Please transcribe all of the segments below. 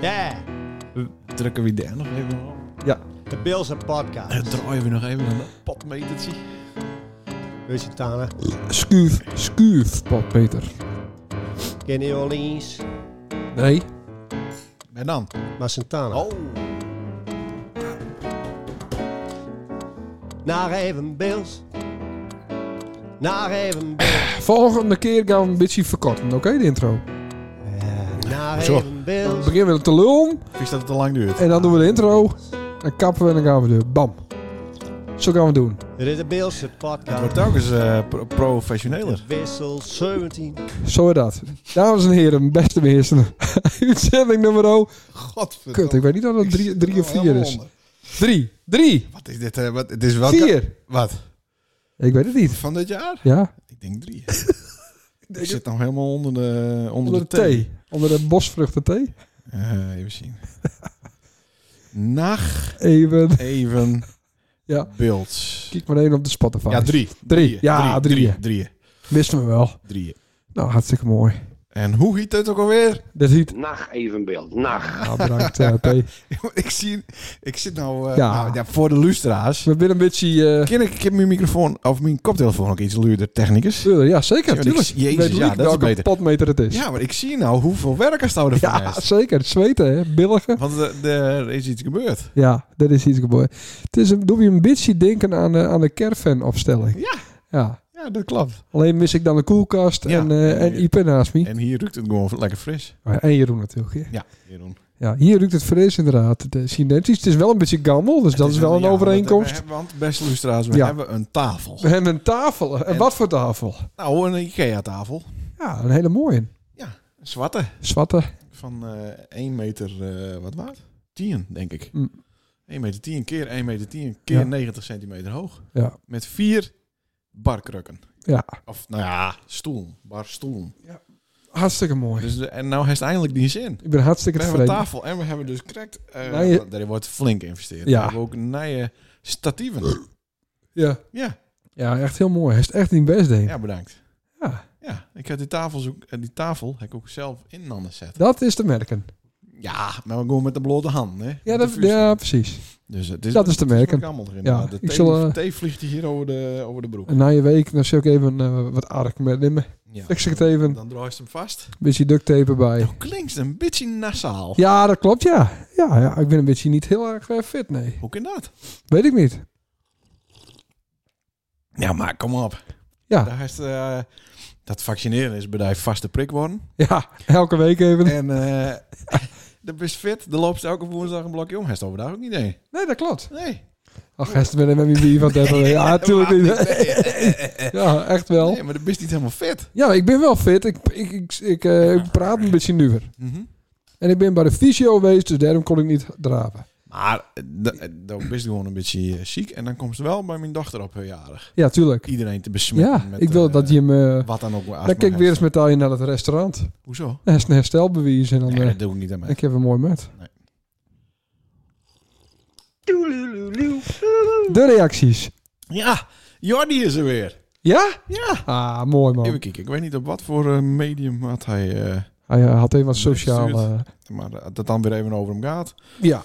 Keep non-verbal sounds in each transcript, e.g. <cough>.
Ja, Drukken we daar nog even op. de Bills en podcast. En draaien we nog even een potmetertje. Weet je Tana? Skuuf, skuuf, Pap Peter. Kenny Orleans, Nee. En dan? maar Santana. Oh. Naar even Bills. Naar even Bills. Volgende keer gaan we een beetje verkorten, oké, de intro. Ja, naar Zo. even. Beginnen we te lullen Vies dat het te lang duurt. en dan doen we de intro. Dan kappen we en dan gaan we door. Bam. Zo gaan we doen. Dit is de Bills Het podcast. wordt telkens eh, pro- professioneler. Wissel 17. Zo is dat. Dames en heren, beste beheersen. <laughs> Uitzending nummer 0. Godverdomme. Kut, ik weet niet of dat 3 of 4 is. 3. 3. Wat is dit? eh, wat, het is welke? 4. Wat? Ik weet het niet. Van dit jaar? Ja. Ik denk drie. <laughs> ik zit nog helemaal onder de, onder Onder de de thee. thee. Onder de bosvruchten thee. Eh, even zien. <laughs> Nacht Even. even <laughs> Ja. beelds. Kijk maar even op de Spotify. Ja, drie. Drie. Ja, drie. Drieën. Wisten we wel. Drieën. Nou, hartstikke mooi. En hoe heet het ook alweer? Dit heet... Nacht evenbeeld. Nacht. Nou, bedankt, eh, P. <laughs> ik zie, ik zit nou, eh, Ja. nou, ja, voor de lustra's. We zijn een beetje... eh, Ken ik, ik heb mijn microfoon of mijn koptelefoon ook iets luider, technicus. uh, ja, zeker. Ja, tuurlijk. ik- Jezus, Ik weet ja, dat is welke beter. potmeter het is. Ja, maar ik zie nou hoeveel werkers er van Ja, is. zeker. Het zweten, hè. Billigen. Want er, er is iets gebeurd. Ja, dat is iets gebeurd. Het is een, doe je een beetje denken aan de, aan de caravan-opstelling. Ja. Ja. Ja, dat klopt. Alleen mis ik dan een koelkast Ja. en, eh en Ipe naast me. En hier ruikt het gewoon lekker fris. Oh ja, en Jeroen natuurlijk. hè. Ja, Jeroen. Ja, hier ruikt het fris inderdaad. Het is identisch. Het is wel een beetje gammel, dus dat is wel een ja, overeenkomst. Hebben, want beste lustra's, we Ja. hebben een tafel. We hebben een tafel. En En- wat voor tafel? Nou, een Ikea-tafel. Ja, een hele mooie. Een zwarte. Zwarte. Van eh 1 meter, eh, wat waard? 10, denk ik. Mm. 1 meter 10 keer 1 meter 10 keer Ja. 90 centimeter hoog. Ja. Met vier barkrukken. Ja, Of, nou ja, stoel. Barstoel. hartstikke mooi. Dus de, en nou heeft eindelijk die zin. Ik ben hartstikke We hebben tevreden. tafel en we hebben dus correct... eh Nou, je- Daar wordt flink geïnvesteerd. Ja. We hebben ook nieuwe statieven. Ja. Ja, ja, echt heel mooi. Hij is echt niet best, denk ja, bedankt. Ja, Ja, ik heb die tafel, zoek, eh, die tafel heb ik ook zelf in handen zetten. dat is te merken. Ja, maar we gewoon met de blote hand, hè? Ja, dat, ja precies. Dus het is, dat is te merken. erin. Ja, maar de ik thee, zal, eh, thee vliegt hier over de, over de broek. En na je week, dan zal ik even eh, wat ark metnemen. Ja. Fix ik het even. Dan draai je hem vast. beetje duct tape erbij. Nou klinkt een beetje nasaal. Ja, dat klopt, ja. Ja, ja ik ben een beetje niet heel erg eh, fit, nee. Hoe kan dat? Weet ik niet. Ja, maar kom op. Ja, Daar is, dat vaccineren is bij die vaste prik worden. ja elke week even. En <laughs> de best fit. De loopt elke woensdag een blokje om. Hij is overdag ook niet nee. Nee, dat klopt. Nee. Ach, gisteren ben ik met mijn bier van hebben. Ja, <laughs> natuurlijk niet. <laughs> Ja, echt wel. Nee, maar de best niet helemaal fit. Ja, ik ben wel fit. Ik, ik, ik, ik, eh, ik praat een beetje nuver. Mhm. En ik ben bij de fysio geweest, dus daarom kon ik niet draven. Maar eh, da- eh, dan best gewoon een beetje eh, ziek. En dan komt ze wel bij mijn dochter op haar jarig. Ja, tuurlijk. Iedereen te besmetten. Ja, met, ik wil eh, dat je hem... eh, Wat dan ook. dan kijk ik weer eens met je naar het restaurant. Hoezo? Dat is een herstelbewijs en dan... Nee, eh, dat doe ik niet aan mij. ik heb een mooi met. Nee. De reacties. Ja, Jordi is er weer. Ja? Ja. Ah, mooi man. Even kijken. Ik weet niet op wat voor eh, medium had hij... eh, Hij eh, had even wat sociaal... eh, maar dat dan weer even over hem gaat. ja.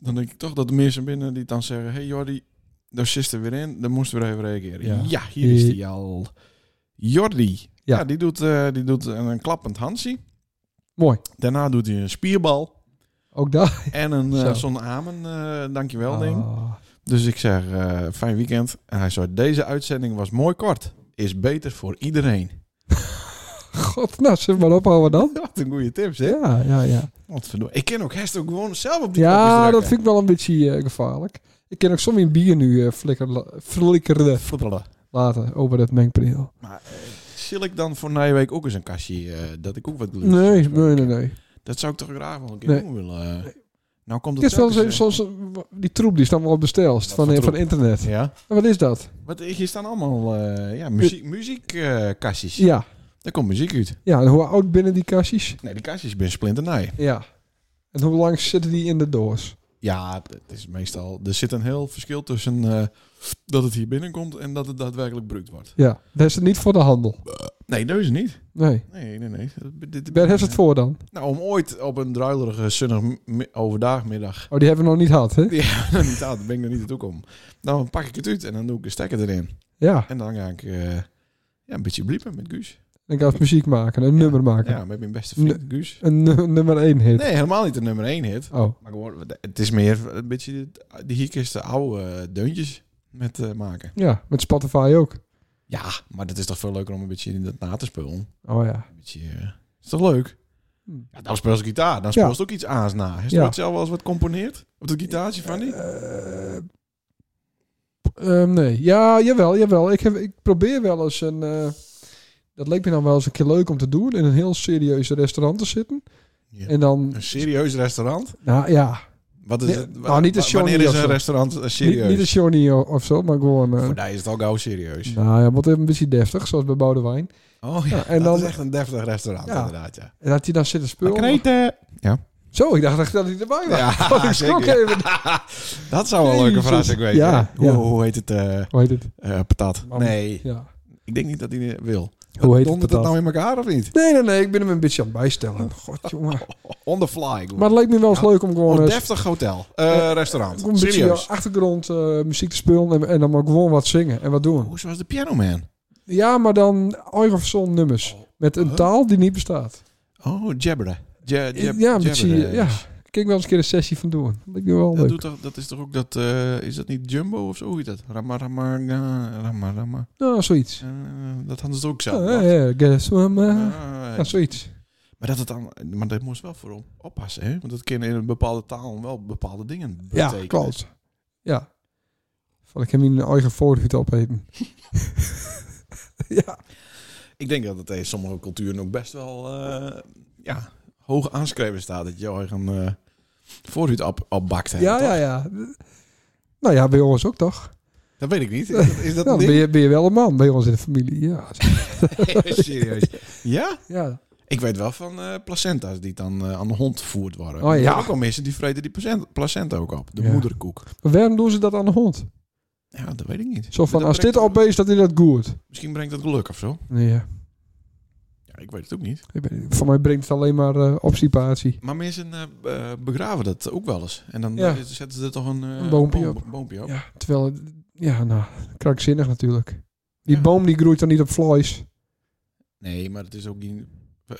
Dan denk ik toch dat de mensen binnen die dan zeggen... Hey Jordi, daar zit er weer in. Dan moesten we even reageren. Ja. Ja, hier is hij al. Jordi. Ja. Ja, die, doet, eh, die doet een, een klappend handsie. Mooi. Daarna doet hij een spierbal. Ook daar. En een <laughs> eh, Zo. zo'n amen. eh dankjewel ding. Ah. Dus ik zeg, eh, fijn weekend. En hij zei, deze uitzending was mooi kort. Is beter voor iedereen. God, nou, we maar ophouden dan? Wat een goede tips, hè? Ja, ja, ja. Wat. Ik ken ook Hest ook gewoon zelf op die Ja, dat vind ik wel een beetje eh, gevaarlijk. Ik ken ook soms in bier nu flikker, flikkerde Flippelen. laten over het mengpaneel. Maar zal ik dan voor na je week ook eens een kastje, dat ik ook wat gluten Nee, nee, nee, nee. Dat zou ik toch graag wel een keer Nee. doen willen. Nou komt het is wel eens zoals die troep die staan wel Wat van, van internet. Ja? En wat is dat? Wat, hier staan allemaal ja, muziek, muziekkastjes. Ja, Daar komt muziek uit. ja. En hoe oud binnen die kastjes? Nee, die kastjes zijn splinter nee. Ja. En hoe lang zitten die in de doos? Ja, het is meestal... Er zit een heel verschil tussen eh, dat het hier binnenkomt en dat het daadwerkelijk bruut wordt. Ja, dat is het niet voor de handel. Nee, dus niet. Nee. Nee, nee, nee. Waar heeft het voor dan? Nou, om ooit op een druilerige zonnig mi- overdagmiddag... Oh, die hebben we nog niet gehad, hè? <laughs> Ja, nog niet. Dan ben ik nog niet naartoe komen. Dan pak ik het uit en dan doe ik de stekker erin. Ja, En dan ga ik eh, ja, een beetje bliepen met Guus. Ga ik muziek maken, een nummer maken. Ja, met mijn beste vriend Guus. Een nu- nummer 1 hit. Nee, helemaal niet de nummer 1 hit. Oh, Maar gewoon, het is meer een beetje de hierkiste oude eh, deuntjes met eh, maken. ja, met Spotify ook. Ja, maar dat is toch veel leuker om een beetje in dat na te spelen. Oh ja. Een beetje, eh, is toch leuk? Hm. Ja, dan speel je gitaar. Dan speel je ook iets aans na. Je Ja. zelf wel eens wat componeerd? Op dat gitaartje van die? Eh, ehm, nee. Ja, jawel, jawel. Ik, heb, ik probeer wel eens een... dat leek me dan wel eens een keer leuk om te doen. In een heel serieus restaurant te zitten. Ja. En dan... Een serieus restaurant? Nou ja, Wat is Nee, het? nou, niet een wa- Wanneer Johnny is een restaurant eh, niet, serieus? niet een Johnny of zo, maar gewoon... eh, Voor die is het al gauw serieus. nou ja, wordt even een beetje deftig, zoals bij Boudewijn. Oh ja, Ja, en dat dan- is echt een deftig restaurant Ja. inderdaad, ja. En dat hij dan zitten spullen. Kreten. Ja. Zo, ik dacht echt dat hij erbij was. Ja, <laughs> Oh, ik schrok zeker. even. <laughs> Dat zou wel een leuke verrassing wezen. Ja, Hoe, ja. hoe heet het? eh Hoe heet het? eh, patat. Mam. Nee, Ja. ik denk niet dat hij wil. Hoe heet het dat nou in elkaar of niet? Nee, nee, nee. Ik ben hem een beetje aan het bijstellen. <laughs> God, jongen. <laughs> On the fly. Maar het leek me wel eens Ja. leuk om gewoon... Een eh, deftig hotel. Eh, restaurant. Een beetje Serieus. achtergrond eh, muziek te spelen en, en dan maar gewoon wat zingen en wat doen. Hoe zoals de Piano Man. Ja, maar dan eigen verzonnen nummers. Met een taal die niet bestaat. Oh, jabberen. Ja, ja, een beetje, jabberen. Ja. Ik kan wel eens een keer een sessie van doen. Dat me wel Dat, doet toch, dat is toch ook dat... eh, is dat niet Jumbo of zo? Hoe heet dat? Rama, rama, ga, rama, rama. Nou, zoiets. Eh, dat hadden ze ook zelf. Ja, ja, guess what. Ah, Ja, zoiets. Maar dat het dan, maar dat moest wel voor op- oppassen, hè? Want dat kan in een bepaalde taal wel bepaalde dingen Ja, betekenen. klopt. Ja. Van ik heb hier een eigen voorhoed opeten. <laughs> ja. Ik denk dat het in sommige culturen ook best wel, eh, ja, hoog aanschreven staat dat je eigen uh, voorhuid op, opbakt. Ja, toch? ja, ja. Nou ja, bij ons ook toch? Dat weet ik niet. <laughs> Is dat, is dat Nou, ben, je, ben je wel een man bij ons in de familie. Ja. <laughs> Serieus? Ja? ja. Ik weet wel van eh, placenta's die dan eh, aan de hond gevoerd worden. Oh, ja. ook wel mensen die vreten die placenta, ook op. De Ja. moederkoek. Maar waarom doen ze dat aan de hond? Ja, dat weet ik niet. Zo van, Dat als dit brengt- opeens, dat is dat goed. Misschien brengt dat geluk of zo. Ja. Ik weet het ook niet. Voor mij brengt het alleen maar eh obstipatie. Maar mensen eh, eh, begraven dat ook wel eens. En dan Ja. zetten ze er toch een, eh, Een boompje boom- op. boompje op. Ja, terwijl, ja, nou, krankzinnig natuurlijk. Die Ja. boom die groeit dan niet op vlees. Nee, maar het is ook niet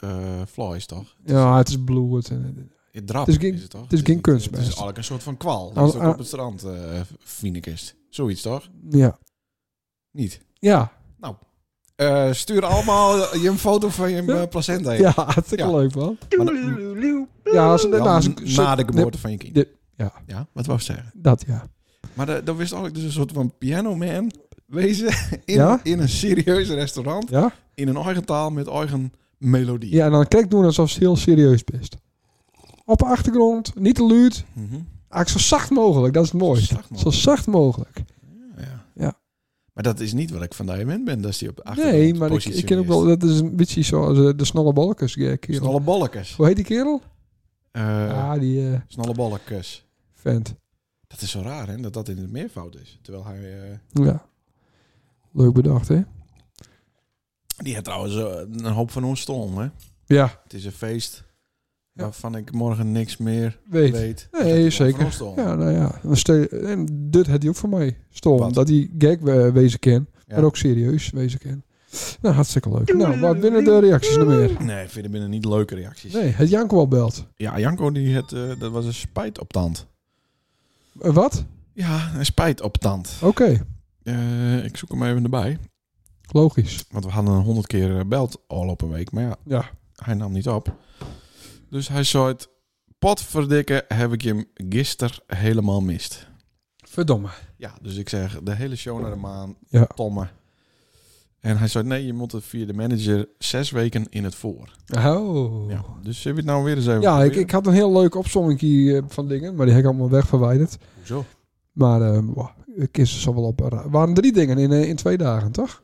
uh, flies, toch? Ja, het is bloed. En, Het drap Het is geen- is het toch? het is geen kunstmest. Het is eigenlijk een soort van kwal. Al- Dat is ook op het strand, uh, Fienekist. Zoiets, toch? ja. Niet. Ja. Eh, stuur allemaal je een foto van je eh, placenta. in. ja, hartstikke Ja. leuk man. Maar Ja, als, nou, na de geboorte van je kind. de- ja. ja, wat wou zeggen? Dat ja. Maar de- dan wist eigenlijk dus een soort van piano man wezen in, Ja? in een serieus restaurant. Ja? In een eigen taal met eigen melodie. Ja, en dan kijk doen alsof het heel serieus best. Op de achtergrond, niet te luid. Eigenlijk zo zacht mogelijk, dat is het mooiste. zacht Zo zacht mogelijk. Maar dat is niet wat ik van die gewend ben, dat is die op de achtergrond Nee, maar ik, ik ken ook wel, dat is een beetje zoals eh, de snolle bolletjes. Ja, kerel. Snolle bolletjes. Hoe heet die kerel? Eh ja, die eh, Snolle bolletjes. vent. Dat is zo raar, hè? Dat dat in het meervoud is. Terwijl hij... eh, Ja. Leuk bedacht, hè? die heeft trouwens eh, een hoop van ons stom, hè? Ja, Het is een feest Ja. waarvan ik morgen niks meer weet. weet. Nee, zeker. Ja, nou ja. En dit had hij ook voor mij. Stom. Dat hij gag we- wezen kan. Ja. Maar ook serieus wezen kan. Nou, hartstikke leuk. Nou, wat binnen de reacties nog meer? Nee, ik vind er binnen niet leuke reacties. Nee, het Janko al belt. Ja, Janko, die het, eh, dat was een spijt op tand. Eh, wat? Ja, een spijt op tand. Oké, Eh, ik zoek hem even erbij. logisch. Want we hadden een honderd keer gebeld al op een week. Maar ja, Ja. hij nam niet op. Dus hij zei het... Potverdikke heb ik je hem gisteren helemaal mist. Verdomme. Ja, dus ik zeg de hele show naar de maan. Ja. Tomme. En hij zei, nee, je moet het via de manager zes weken in het voor. Oh. Ja, dus heb je het nou weer eens even Ja, ik, ik had een heel leuke opzomming hier van dingen, maar die heb ik allemaal wegverwijderd. Hoezo? Maar uh, ik is zo wel op. Er waren drie dingen in, eh, in twee dagen, toch?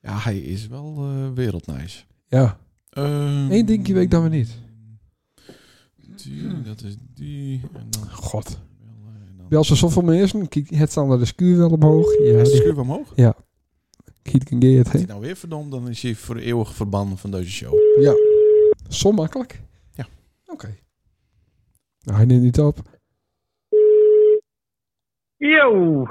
Ja, hij is wel eh wereldnice. Ja. Ehm, Eén dingetje weet ik dan weer niet. Die, dat is die. En dan God. Bij als er zoveel mensen, kijk, het staan er de skuur wel omhoog. Ja, Is de die schuur omhoog? kiet kan geert, Is hè. hij nou weer verdomd, dan is hij voor eeuwig verbannen van deze show. Ja. Zo makkelijk? Ja. Oké. Nou, hij neemt niet op. Yo,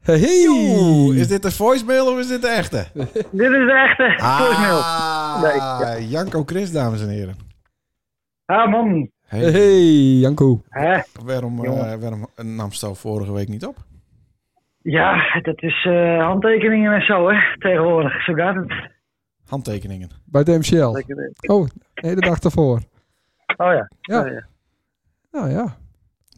Hey, hey. Is dit de voicemail of is dit de echte? <laughs> dit is de echte voicemail. Ah, Nee, ja. Janko Chris, dames en heren. Ah man, Hey, Hey, Janko. hè? waarom, Jongen. waarom nam Stel vorige week niet op? Ja, dat is eh, handtekeningen en zo, hè, tegenwoordig. Zo gaat het. Handtekeningen. Bij de MCL. Oh, nee, de dag ervoor. Oh ja. Ja. Oh, ja. Nou ja.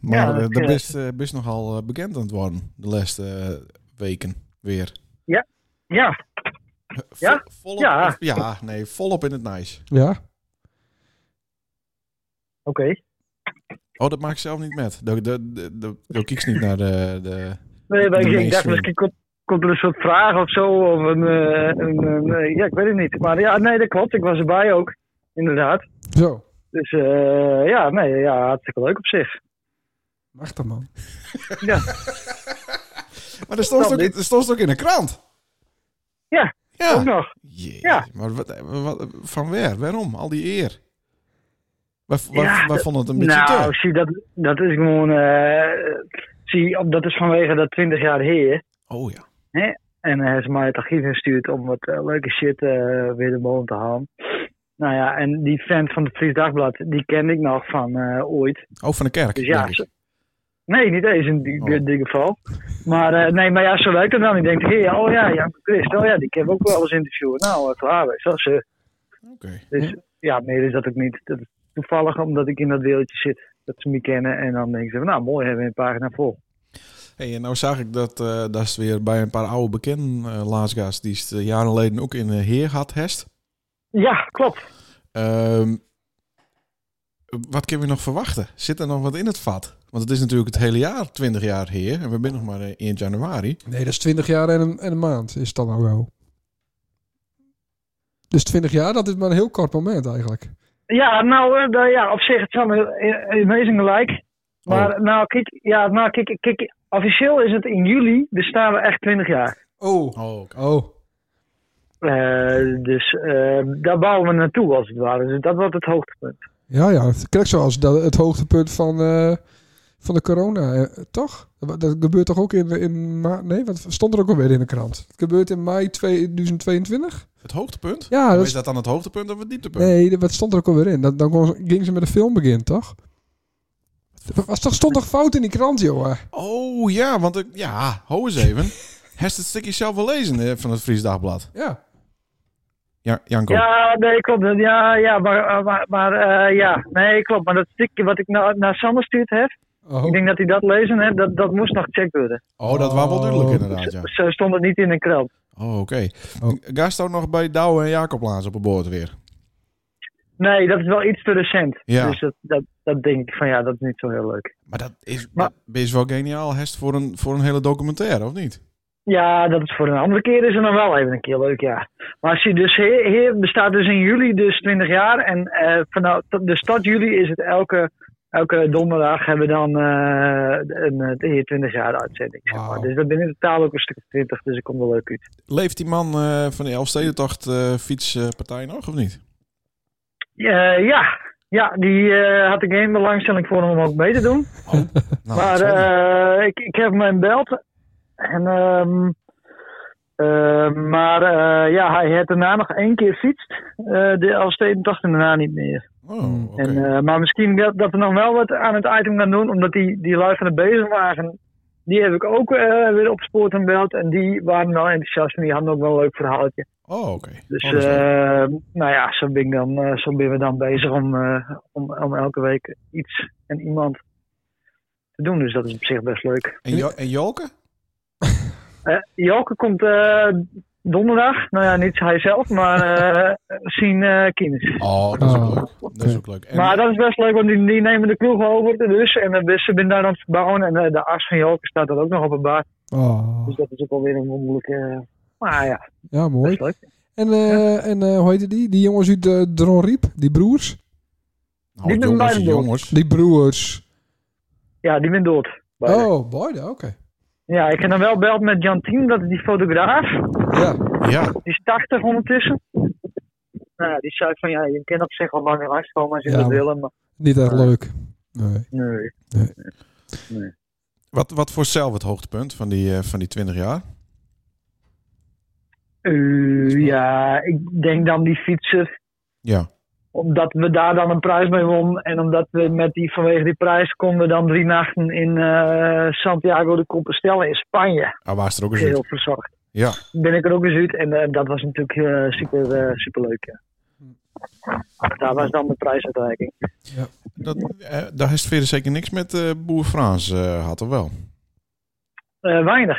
Maar Ja, dat, de best, best nogal eh, bekend aan het worden de laatste weken weer. Ja, Vo- Ja? Volop, Ja. ja, nee, volop in het nice. Ja. Oké. Oh, dat maak ik zelf niet met. Dat, kies niet naar de... de Nee, maar De ik, dacht misschien komt, komt er een soort vraag of zo. Of een, eh, een, een, eh, ja, ik weet het niet. Maar ja, nee, dat klopt. Ik was erbij ook. Inderdaad. Zo. Dus eh, ja, nee, ja, hartstikke leuk op zich. Machtig, man. <laughs> <laughs> Ja, maar dat stond, ook, stond ook in de krant. Ja, Ja. ook nog. Ja. Maar wat, wat, van waar? Waarom? Al die eer. Wij, Ja, vonden het een beetje Nou, zie, dat, dat is gewoon. eh, zie, dat is vanwege dat 20 jaar heer. Oh ja. En hij heeft mij het archief ingestuurd om wat eh, leuke shit eh, weer de boom te halen. Nou ja, en die vent van het Fries Dagblad, die kende ik nog van ooit. Oh, van de kerk. Dus ja, nee, niet eens in die, Oh. dit geval. Maar nee, maar ja, zo werkt het dan. Ik denk, oh ja, Jan Christ, oh ja, die kan ik ook wel eens interviewen. Nou, klaar, weet je wel, ze. Oké. Dus ja, meer is dat ook niet. Dat is toevallig omdat ik in dat wereldje zit. Dat ze me kennen en dan denken ze, van, nou mooi, hebben we een pagina vol. Hey, en nou zag ik dat, eh dat is weer bij een paar oude bekenden uh, laatstgast die het eh, jaren geleden ook in Heer had hest. Ja, klopt. Ehm, wat kunnen we nog verwachten? Zit er nog wat in het vat? Want het is natuurlijk het hele jaar 20 jaar Heer en we zijn nog maar eh, 1 januari. Nee, dat is 20 jaar en een, en een maand is het dan nou wel. Dus 20 jaar, dat is maar een heel kort moment eigenlijk. Ja, nou, eh, ja, op zich het is wel amazing gelijk. Maar nou, kijk, ja, nou, kijk, kijk, officieel is het in juli, dus staan we echt 20 jaar. Oh. Oh. Oh. Eh, dus eh, daar bouwen we naartoe als het ware. Dus dat wordt het hoogtepunt. Ja, ja. Kijk, zoals dat, het hoogtepunt van, eh, van de corona, eh, toch? Dat, dat gebeurt toch ook in, in maart? Nee, wat stond er ook alweer in de krant? Het gebeurt in mei 2022? Het hoogtepunt? Ja, Maar dat is is, dat dan het hoogtepunt of het dieptepunt? nee, wat stond er ook alweer in? Dan, dan kon- ging ze met de film beginnen, toch? Er was toch, stond toch fout in die krant, joh? Oh ja, want ik, ja, ho eens even. <laughs> Heeft het stukje zelf wel lezen eh, van het Fries Dagblad? Ja. Ja, Janko. Ja, nee, klopt. Ja, ja maar, maar, maar eh, ja, nee, klopt. Maar dat stukje wat ik naar, naar Sander stuurd heb, Oh. ik denk dat hij dat lezen heeft, dat, dat moest nog gecheckt worden. Oh, dat was wel duidelijk Oh. inderdaad, ja. Ze stond het niet in een krant. Oh, oké. Oh. Gast ook nog bij Douwe en Jacob Laans op het boord weer. Nee, dat is wel iets te recent. Ja. Dus dat, dat, dat denk ik van ja, dat is niet zo heel leuk. Maar dat is Maar- best wel geniaal, Hest, voor een, voor een hele documentaire, of niet? Ja, dat is voor een andere keer is het dan wel even een keer leuk, ja. Maar als je dus heer, heer bestaat dus in juli dus 20 jaar. En eh vanaf de stad juli is het elke, elke donderdag hebben we dan eh een eh, de heer 20 jaar uitzending. Zeg maar. Wauw. Dus dat ben in totaal ook een stuk of 20, dus ik kom wel leuk uit. Leeft die man eh, van de Elfstedentocht eh fietspartij nog, of niet? Eh, ja, ja, die eh, had ik geen belangstelling voor om ook mee te doen. <laughs> Nou, maar eh, ik, ik heb hem belt. En, eh, maar eh, ja, hij heeft daarna nog één keer fietst. eh de Elfstedentocht en daarna niet meer. Oh, oké. En, eh, maar misschien dat, dat we nog wel wat aan het item gaan doen, omdat die, die lui van de bezemwagen, die heb ik ook eh, weer opgespoord en beld. En die waren wel enthousiast en die hadden ook wel een leuk verhaaltje. oh, oké. Dus Oh, eh, nou ja, zo ben, ik dan, eh, zo ben we dan bezig om, eh, om, om elke week iets en iemand te doen. Dus dat is op zich best leuk. en, jo en Jolke? Eh Joke komt eh, donderdag, nou ja, niet hij zelf, maar eh <laughs> zien eh Kines. Oh, dat is ook leuk. Dat is ook leuk. En, Maar dat is best leuk, want die, die nemen de ploeg over dus. En uh, ze zijn daar aan het verbouwen. En eh, de as van Joke staat er ook nog op het bar. Oh. Dus dat is ook alweer een wonderlijke... eh, maar ja, Ja, mooi. En, eh, en eh, hoe heet die? Die jongens uit uh, Dronriep? Die broers? oh, die jongens, dood. jongens. Die broers. Ja, die ben dood. beide. Oh, beide, oké. Ja, ik heb dan wel beld met Jantien, dat is die fotograaf. Ja, Ja, Die is 80 ondertussen. Nou, die zei van ja, je kan op zich wel langer langskomen als je Ja, dat maar- wil. Maar niet echt leuk. Nee. nee. wat, wat voor zelf het hoogtepunt van die, eh, van die 20 jaar? Eh, ja, ik denk dan die fietser. Ja, Omdat we daar dan een prijs mee won. En omdat we met die, vanwege die prijs konden we dan drie nachten in eh, Santiago de Compostela in Spanje. ah, was er ook eens Heel verzorgd. Ja, Ben ik er ook eens uit. En eh, dat was natuurlijk eh, super, eh, super leuk. Ja. Daar was dan de prijsuitreiking. dat, eh, daar heeft verder zeker niks met eh, Boer Frans eh, had, of wel? Eh, weinig.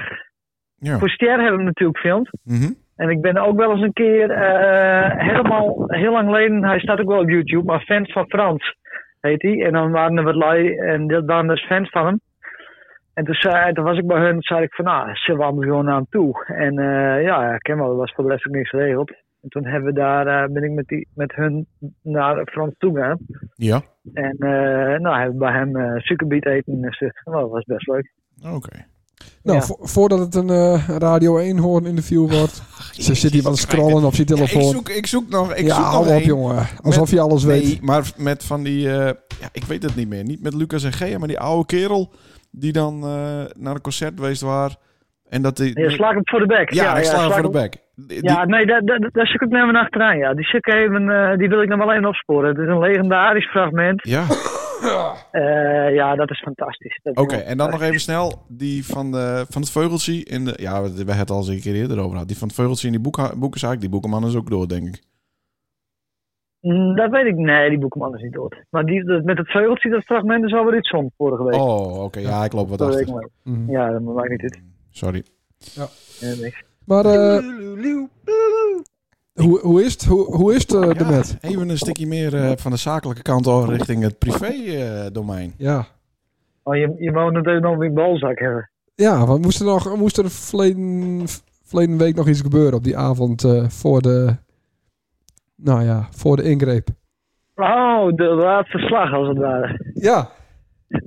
Ja. Voor Ster hebben we natuurlijk gefilmd. Mhm. En ik ben ook wel eens een keer eh, helemaal heel lang geleden, hij staat ook wel op YouTube, maar fans van Frans heet hij. En dan waren er wat lui en dat waren dus fans van hem. En toen, zei, toen was ik bij hun, zei ik van nou, zullen we gewoon naar hem toe. En eh, ja, ik ken wel, er was voor de rest ook niks geregeld. En toen hebben we daar, eh, ben ik met, die, met hun naar Frans toe gegaan. Ja, En eh, nou, hebben we bij hem eh suikerbiet eten. Eh, nou, dat was best leuk. oké. Nou, Ja. vo- voordat het een eh, Radio 1 hoorn interview wordt. <laughs> Ze zit hier wat te scrollen op zijn Ja, ik, telefoon. zoek, ik zoek nog, ik ja, zoek nog hou op, één. jongen. Alsof je alles weet. Nee, maar met van die, eh, ja, ik weet het niet meer. Niet met Lucas en Gea, maar die oude kerel die dan eh, naar een concert geweest was. En dat die... Ja, slag hem voor de bek. ja, ik sla hem voor de bek. Die- Ja, nee, daar, daar, daar zit ik ook even achteraan. Ja. Die, even, eh, die wil ik nog wel even opsporen. Het is een legendarisch fragment. ja, Eh, ja, dat is fantastisch. Oké. En dan nog even snel die van, de, van het Veugeltje. In de, ja, we hebben het al eens een keer eerder over gehad. Die van het Veugeltje in die boeken, boekenzaak. Die boekenman is ook door, denk ik. Mm, Dat weet ik. Nee, die boekenman is niet dood. Maar die, dat- met het veugeltje, dat fragment is alweer iets zon vorige week. Oh, oké. Ja, ik loop wat Vorige achter. Mhm. Ja, dat maakt niet uit. Sorry. Ja, niks. Maar eh, hoe, hoe is het, hoe, hoe is het eh, Ja, ermet? even een stukje meer eh, van de zakelijke kant al richting het privé-domein. Ja. Oh, je, je wou natuurlijk nog weer balzak hebben. Ja, want moest er, nog, moest er verleden, verleden week nog iets gebeuren op die avond eh, voor de... Nou ja, voor de ingreep. Oh, de laatste slag als het ware. Ja. <laughs>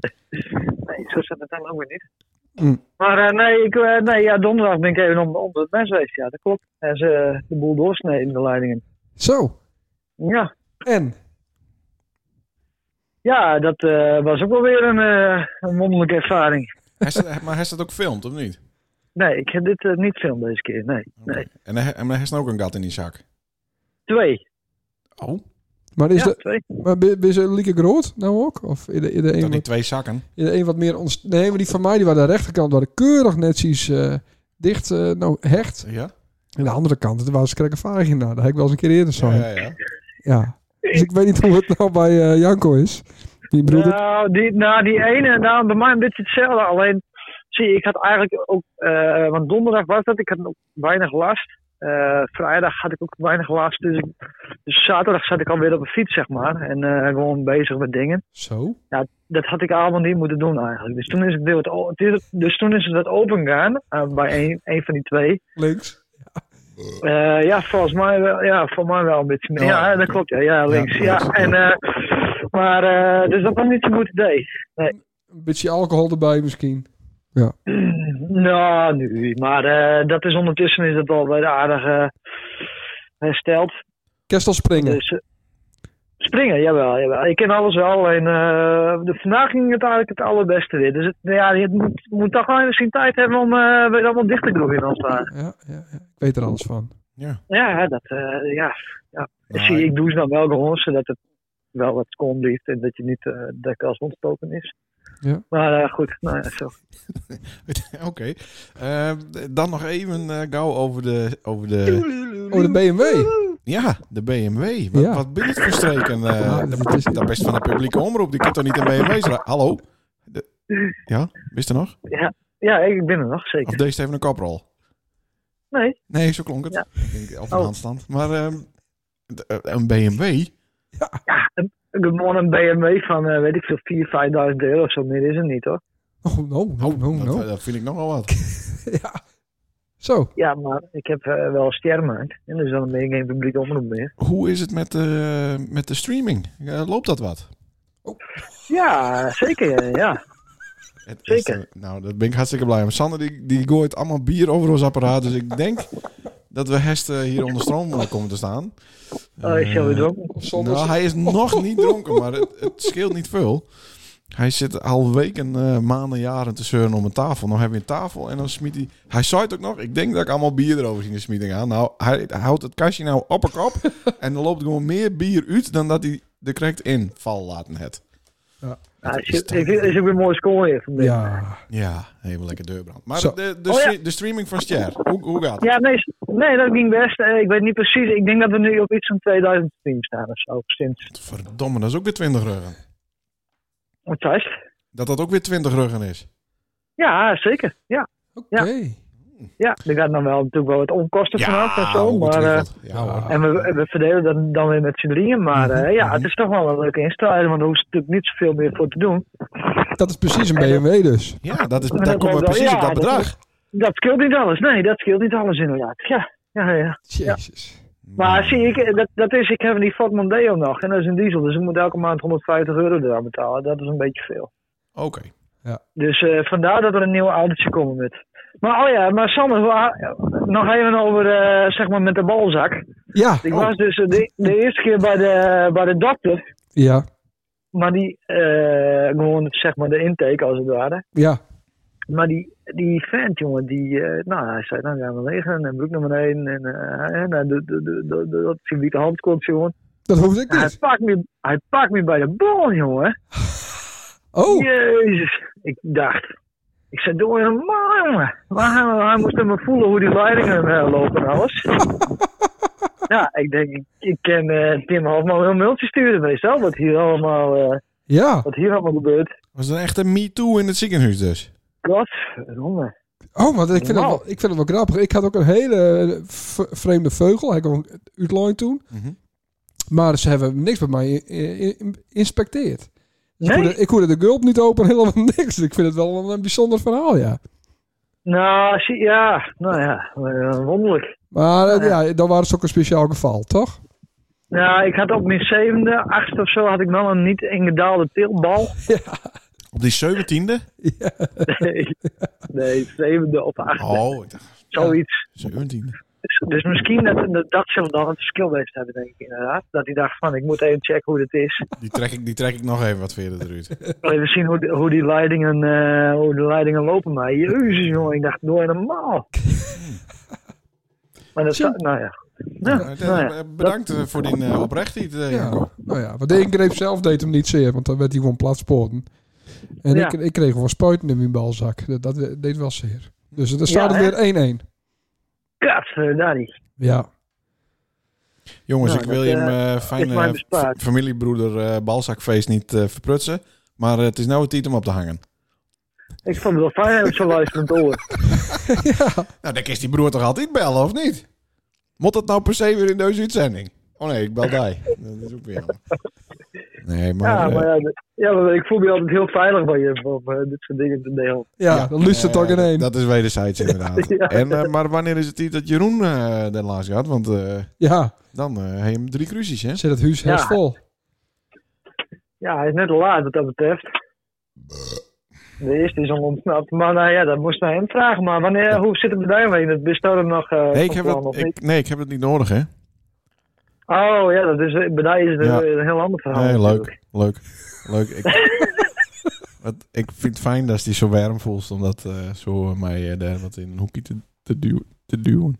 Nee, zo zit het dan ook weer niet. Mm. Maar eh, nee, ik, eh, nee ja, donderdag ben ik even onder, onder het mes geweest. Ja, dat klopt. En ze eh, de boel doorsneden, de leidingen. Zo. Ja, En? ja dat eh, was ook wel weer een, eh, een wonderlijke ervaring. Hij staat- maar hij staat ook filmt, of niet? Nee, ik heb dit niet film deze keer. Nee, nee. En en hij heeft ook een gat in die zak. Twee. Oh, Maar is ja, de... Maar ben ben ze lieke groot nou ook? Of in de, in de dat een, die wat, twee zakken. in de een wat meer... Ons, nee, maar die van mij die waren aan de rechterkant waren keurig netjes eh, dicht, eh, nou hecht. Ja? En de andere kant, het was een varig in. Nou, dat heb ik wel eens een keer eerder zo. Ja, Ja, ja, ja. Dus ik weet niet hoe het nou bij eh, Janko is. Die broeder. Nou die, nou, die ene, nou, bij mij een beetje hetzelfde. Alleen, zie, ik had eigenlijk ook, eh, want donderdag was dat, ik had ook weinig last. Eh, vrijdag had ik ook weinig last. Dus, ik, dus zaterdag zat ik alweer op een fiets, zeg maar. En eh, gewoon bezig met dingen. Zo. Dat had ik allemaal niet moeten doen eigenlijk. Dus toen is het, o- het dus toen is het wat open gegaan eh, bij een, een van die twee. Links. Ja, volgens mij wel. Ja, voor mij wel een beetje meer. Ja, dat klopt. Ja, ja links. Ja. Ja, en, maar, dus dat was niet zo'n goed idee. Een beetje alcohol erbij misschien. Nou, <clears throat> nu. Maar eh, dat is ondertussen is het al weer aardig eh, hersteld. Kerstel springen. Dus, eh, springen, jawel, jawel. Ik ken alles wel. En eh, de, vandaag ging het eigenlijk het allerbeste weer. Dus het, ja, je moet, moet toch wel even zien tijd hebben om eh, weer allemaal dicht te groeien als. Ja, ja, ja. Ik weet er alles van. Ja. Ja, dat, eh, ja. ja. Nou, Zie, ik doe ze dan wel gewoon, zodat het wel wat schoon blijft en dat je niet eh de kast ontstoken is. Ja. Maar eh, goed, nou ja, zo. <laughs> Oké. Eh, dan nog even eh, gauw over de, over de... Oh, de BMW. Ja, de BMW. Wat, Ja. wat ben het voor streken? eh Ja, dat, dat is- dat best van de publieke omroep. Die kan toch niet BMW's rijden? <laughs> Hallo? De- ja, wist je nog? Ja, ik ben er nog, zeker. Of deze even een koprol? Nee, Nee, zo klonk het. Ja. Ik denk, Of een Oh. handstand. Maar ehm, eh, een BMW? Ja, een, gewoon een BMW van, eh, weet ik veel, 4.000, 5.000 euro of zo meer is het niet hoor. Oh, no, no, no, dat, no. dat vind ik nogal wat. <laughs> Ja. Zo. Ja, maar ik heb eh, wel een sterrenmarkt. En dus dan ben ik geen publiek omroep meer. Hoe is het met de, met de streaming? Loopt dat wat? Ja, zeker, ja. <laughs> Het is, Zeker. eh, nou, daar ben ik hartstikke blij om. Sander die, die gooit allemaal bier over ons apparaat. Dus ik denk dat we Hest eh, hier onder stroom eh, komen te staan. Oh, is jou weer dronken? Zonder... Nou, hij is nog niet dronken, maar het, het scheelt niet veel. Hij zit al weken, eh, maanden, jaren te zeuren om een tafel. Nou hebben we een tafel en dan smiet hij... Hij zei het ook nog, ik denk dat ik allemaal bier erover ging smieten gaan. Nou, hij, hij houdt het kastje nou op een kop. <laughs> en er loopt gewoon meer bier uit dan dat hij er correct in val laten het. Ja, Het is, is is, ook weer een mooie score hier vandaag. Ja. Ja, helemaal lekker deurbrand. Maar Zo. de, de, Oh ja. de streaming van Ster, hoe, hoe gaat het? Ja, nee, nee, dat ging best. Eh, ik weet niet precies. Ik denk dat we nu op iets van 2000 streams staan of zo. Sinds. Verdomme, dat is ook weer 20 ruggen. Wat zei? Dat dat ook weer 20 ruggen is. Ja, zeker. Ja, Oké. Ja. er gaat dan wel natuurlijk wel wat onkosten vanaf en zo. Maar, eh, ja, ja. en we, we verdelen dat dan weer met z'n drieën. Maar Mhm, eh, ja, het is toch wel een leuke instelling. Want er hoeft natuurlijk niet zoveel meer voor te doen. Dat is precies een BMW dus. ja, dat is, daar komen we precies ja, op dat bedrag. Dat scheelt niet alles. Nee, dat scheelt niet alles inderdaad. Ja, ja, ja. Jezus. Maar zie ik, dat, dat is, ik heb die Ford Mondeo nog. En dat is een diesel. Dus ik moet elke maand 150 euro eraan betalen. Dat is een beetje veel. Oké. Dus eh, vandaar dat er een nieuw autootje komt met. Maar oh ja, maar Sander, nog even over eh, zeg maar met de balzak. Ja. Ik Oh. was dus de, de eerste keer bij de, bij de dokter. Ja. Maar die, eh, gewoon zeg maar de intake als het ware. Ja. Maar die, die vent, jongen, die, eh, nou, hij zei, nou gaan we liggen en broek naar beneden. En en, de, de, de, dat is de hand komt, jongen. Dat hoef ik Hij niet. pakt, me, hij pakt me bij de bol, jongen. Oh. Jezus. Ik dacht, ik zei, doe je normaal, jongen. Maar hij, moest me voelen hoe die leidingen eh, lopen en alles. <laughs> ja, ik denk, ik, ik ken eh, Tim Hofman wel een mailtje sturen meestal. Wat hier allemaal, eh, Ja. wat hier allemaal gebeurt. Was er echt een me-too in het ziekenhuis dus? Godverdomme. Oh, maar ik vind, het wel, ik vind het wel grappig. Ik had ook een hele vreemde vogel. Hij kwam uitlijn toen. Mhm. Maar ze hebben niks bij mij i- Nee? hoorde, ik hoorde de gulp niet open, <laughs> helemaal niks. Ik vind het wel een bijzonder verhaal, ja. Nou, zie, ja, nou ja, eh, wonderlijk. Maar eh, Ja. ja, dan was het ook een speciaal geval, toch? Nou, ik had op mijn zevende, achtste of zo, had ik wel een niet ingedaalde tilbal. <laughs> Op die 17e? <laughs> Nee, nee, zevende of achtste, Oh, ik dacht zoiets. 17e. Dus, dus misschien dat, dat, dat zullen dan het verschil hebben, denk ik inderdaad. Dat hij dacht van, ik moet even checken hoe dit is. Die trek ik, die trek ik nog even wat verder eruit. Even zien hoe, de- hoe die leidingen, eh, hoe de leidingen lopen. Maar jezus jongen, ik dacht, doe je normaal. <laughs> Maar dat, Zo. nou ja. Ja, Nou, nou ja. eh, Bedankt eh, voor die eh, oprechtheid, eh, Ja. Janko. Nou ja, want de ingreep zelf deed hem niet zeer, want dan werd hij gewoon platspoten. En Ja. ik, ik kreeg gewoon spuiten in mijn balzak. Dat, dat deed wel zeer. Dus er staat het weer 1-1. Jongens, Ja. Nou, ik wil dat, je eh, mijn is fijne familiebroeder eh, balzakfeest niet eh, verprutsen. Maar eh, het is nou het tijd om op te hangen. Ik vond het wel fijn dat ik zo luisterend oor. <laughs> Nou, dan kan die broer toch altijd bellen, of niet? Moet dat nou per se weer in deze uitzending? Oh nee, ik bel <laughs> die. Dat is ook weer. Nee, maar... Ja, eh, maar ja, dat- ja, maar ik voel me altijd heel veilig bij je om eh, dit soort dingen te delen. Ja, Ja. dan lust het toch in één. Dat is wederzijds inderdaad. <laughs> Ja. en, eh, maar wanneer is het tijd dat Jeroen eh de laatst gaat? Want eh, Ja, dan eh heb je hem drie crucies, hè? zit het huis Ja. helft vol. Ja, hij is net te laat wat dat betreft. De eerste is al ontsnapt. Maar nou ja, dat moest naar hem vragen. Maar wanneer, hoe zit het bij jou mee? Het bestaat er nog eh, Nee ik, heb of ik, niet? nee, ik heb het niet nodig, hè? Oh ja, dat is, bij mij is het Ja. een, heel ander verhaal. Nee, leuk. Leuk. Leuk. Ik, <laughs> wat, ik vind het fijn dat hij zo warm voelt om dat eh, zo mij eh, daar wat in een hoekje te, te, duwen, te duwen.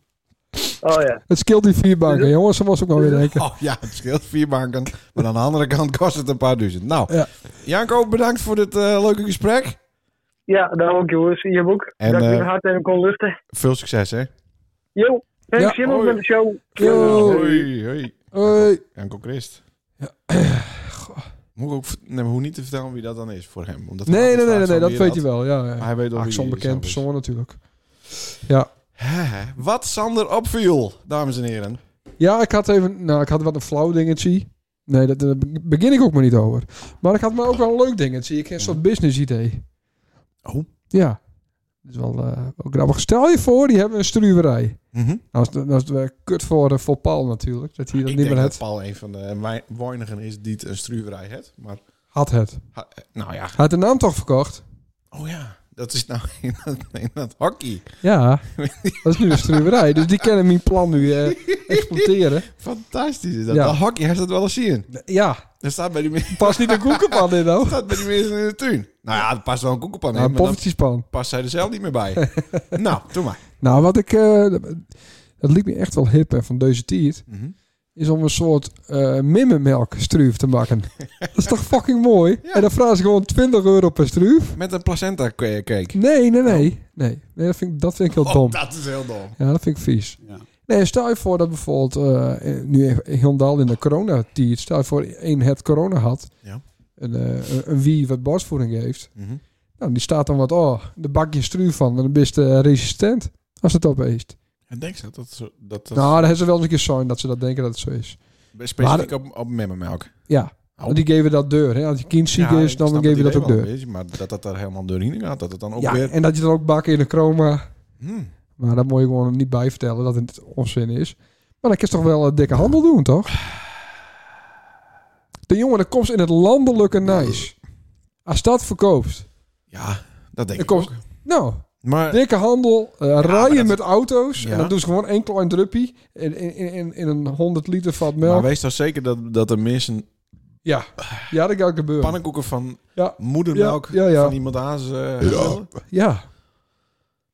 Oh ja. Het scheelt die vier banken, jongens. Dat was ook wel weer <laughs> denken. Oh ja, het scheelt vier banken. Maar aan de andere kant kost het een paar duizend. Nou, Ja. Janko, bedankt voor dit eh, leuke gesprek. Ja, daar ook jongens. In je boek. En, dat ik hard even kon luchten. Veel succes, hè? Yo, thanks Ja, ook met de show. Hoi, hoi. Hoi. Janko Christ. Ja. <clears throat> Moet ik ook nee, hoe niet te vertellen wie dat dan is voor hem? Omdat Nee, nee, nee, nee, dat weet je wel. Ja, Maar hij weet wie zo'n bekend is. persoon natuurlijk. Ja. Wat Sander opviel, dames en heren. ja, ik had even... Nou, ik had wat een flauw dingetje. Nee, dat- daar begin ik ook maar niet over. Maar ik had maar ook wel een leuk dingetje. Ik heb een soort business idee. Oh. Ja. Dat is wel, eh, wel grappig. Stel je voor, die hebben een struwerij. Mhm. Nou, dat is, dat is kut voor, eh, voor Paul natuurlijk. Dat hij dat Ik niet meer het Paul een van de wei- weinigen is die het een struwerij heeft. Maar, had het. ha- nou ja, Hij had de naam toch verkocht? Oh ja, dat is nou <laughs> in dat, in dat hockey. Ja, <laughs> dat is nu een struwerij. Dus die kennen mijn plan nu eh, exploiteren. <laughs> Fantastisch is dat. Ja. Dat hockey, hij staat wel eens zien. Ja, Er staat bij die, past niet een koekenpan in nou. staat bij die mensen in de tuin. Nou ja, er past wel een koekenpan in, een dan poffertjespan. past zij er zelf niet meer bij. nou, doe maar. Nou, wat ik... eh, dat liep me echt wel hip hè, van deze tijd. Is om een soort eh mimmenmelk struif te maken. <laughs> dat is toch fucking mooi? Ja. En dan vragen ze gewoon 20 euro per struif. Met een placenta ca- cake. Nee, nee, nee. Nee, nee dat, vind ik, dat vind ik heel <laughs> dom. Oh, dat is heel dom. Ja, dat vind ik vies. Ja. Nee, stel je voor dat bijvoorbeeld eh, nu helemaal in de coronatijd, stel je voor één het corona had, Ja. een, eh, een, wie wat borstvoeding heeft, Mhm. nou, die staat dan wat, oh, de bakje struif van, dan ben je resistent als het opeist. En denk ze dat zo- dat, dat Nou, hebben ze wel eens een keer zijn dat ze dat denken dat het zo is. specifiek op, op memmenmelk. Ja, Oh. want die geven dat deur. Hè? Als je kind ziek Ja, is, ik dan snap geven het dat ook deur. beetje, maar dat dat er helemaal doorheen gaat, dat het dan ook Ja, weer... en dat je dan ook bakken in de chroma, Hmm. maar dat moet je gewoon niet bij vertellen dat het onzin is. Maar dan kun je toch wel een dikke handel doen, toch? De jongen, dat komt in het landelijke nice. Als dat verkoopt. Ja, dat denk ik ook. nou, Maar dikke handel, eh, rijden dat- met auto's. Ja. En dan doen ze gewoon één klein druppie in, in, in, in een 100 liter vat melk. Maar wees dan zeker dat, dat er mensen ja. ja, dat gaat gebeuren. pannenkoeken van Ja. moedermelk Ja, ja, ja. van iemand aan ze willen. Ja,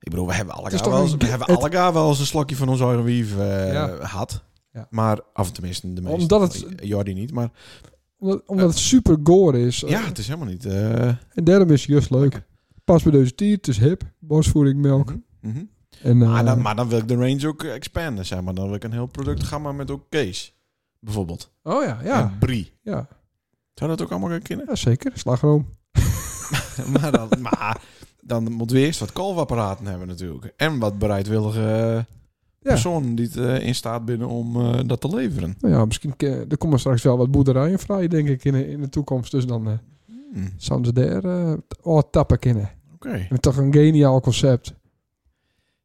Ik bedoel, we hebben Het alle is wel, toch eens- een we hebben het- wel eens een slokje van ons eigen wief eh, Ja. gehad. Ja. Maar, of tenminste de meeste. Omdat het- Jordi niet, maar omdat, omdat het super gore is. ja, het is helemaal niet... eh, En daarom is het juist leuk. Pas bij deze tijd, het is hip. Borstvoeding, melk. mhm, mhm. En, eh, maar, dan, maar dan wil ik de range ook expanden, zeg maar. Dan wil ik een heel productgamma met ook Kees, bijvoorbeeld. oh ja, ja. En Brie. Ja, Zou dat ook allemaal gaan kunnen? ja zeker. Slagroom. <laughs> maar, dan, maar dan moeten we eerst wat kolfapparaten hebben natuurlijk. En wat bereidwillige eh, personen die het eh, in staat binnen om dat te leveren. Nou ja, misschien er komen straks wel wat boerderijen vrij, denk ik, in de, in de toekomst. Dus dan eh, Hmm, zouden ze daar tappen kunnen. Oké. Met toch een geniaal concept.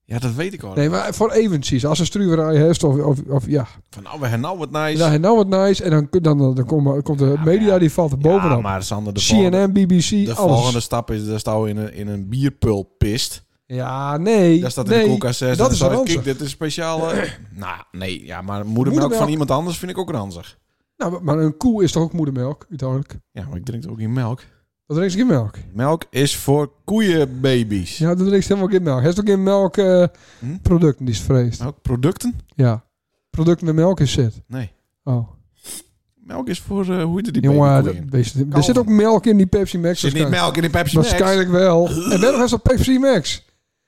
Ja, dat weet ik al. Nee, maar voor eventjes, als een struwerij heeft, of, of, of ja, Van nou, we hebben nou wat nice. dan nou wat nice. En dan, dan, dan, dan komt, komt de Ja, media, ja. die valt er Ja, bovenop. maar Sander, de volgende, CNN, BBC, de alles. volgende stap is dat staan in een, in een bierpul pist. Ja, nee. Daar staat in nee. de koelkast 6. dat is Kijk, ranzig. dit is speciaal. <clears throat> eh, nou, nee, ja, maar moedermelk, Moedermelk. van iemand anders vind ik ook ranzig. Nou, maar een koe is toch ook moedermelk, uiteindelijk? Ja, maar ik drink ook geen melk. Dat drinkt geen melk. Melk is voor koeienbaby's. Ja, dat drinkt helemaal geen melk. Is toch geen melk eh, Hm? producten die is vreest? Melk producten? Ja. Producten met melk is zit. Nee. Oh. Melk is voor, eh, hoe heet het, die Jongen, er zit ook melk in die Pepsi Max. Zit niet melk in die Pepsi Max? Waarschijnlijk wel. En waarom is dat Pepsi Max?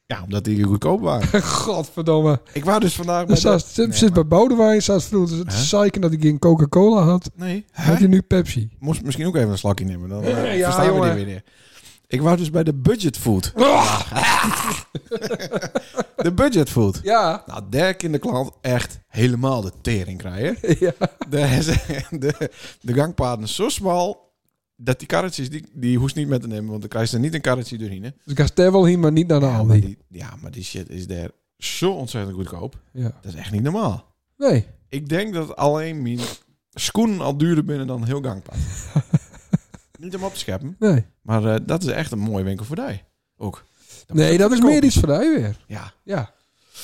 Ja, omdat die goedkoop waren. <laughs> Godverdomme. ik was dus vandaag bij de... staat, zit, Nee, zit maar- bij Boudewijn, staat vroeger te Hè? zeiken dat hij geen Coca-Cola had. Nee. Had hij nu Pepsi. Moest misschien ook even een slakje nemen. Dan <laughs> eh, Ja, verstaan we die weer. Ik was dus bij de budget food. <laughs> de budget food. Ja. Nou, daar kan de klant echt helemaal de tering krijgen. ja. Is de, de gangpaden zo smal dat die karretjes, die, die hoest niet met te nemen, want dan krijg je er niet een karretje doorheen. hè. Dus ik ga stervel hier, maar niet naar de Ja, maar Aldi. die, ja, maar die shit is daar zo ontzettend goedkoop. Ja. Dat is echt niet normaal. Nee. Ik denk dat alleen mijn schoenen al duurder binnen dan heel gangpad. <laughs> niet om op te scheppen, Nee. maar eh, dat is echt een mooie winkel voor die. Ook. Nee, dat je is meer iets voor jou weer. Ja. Ja.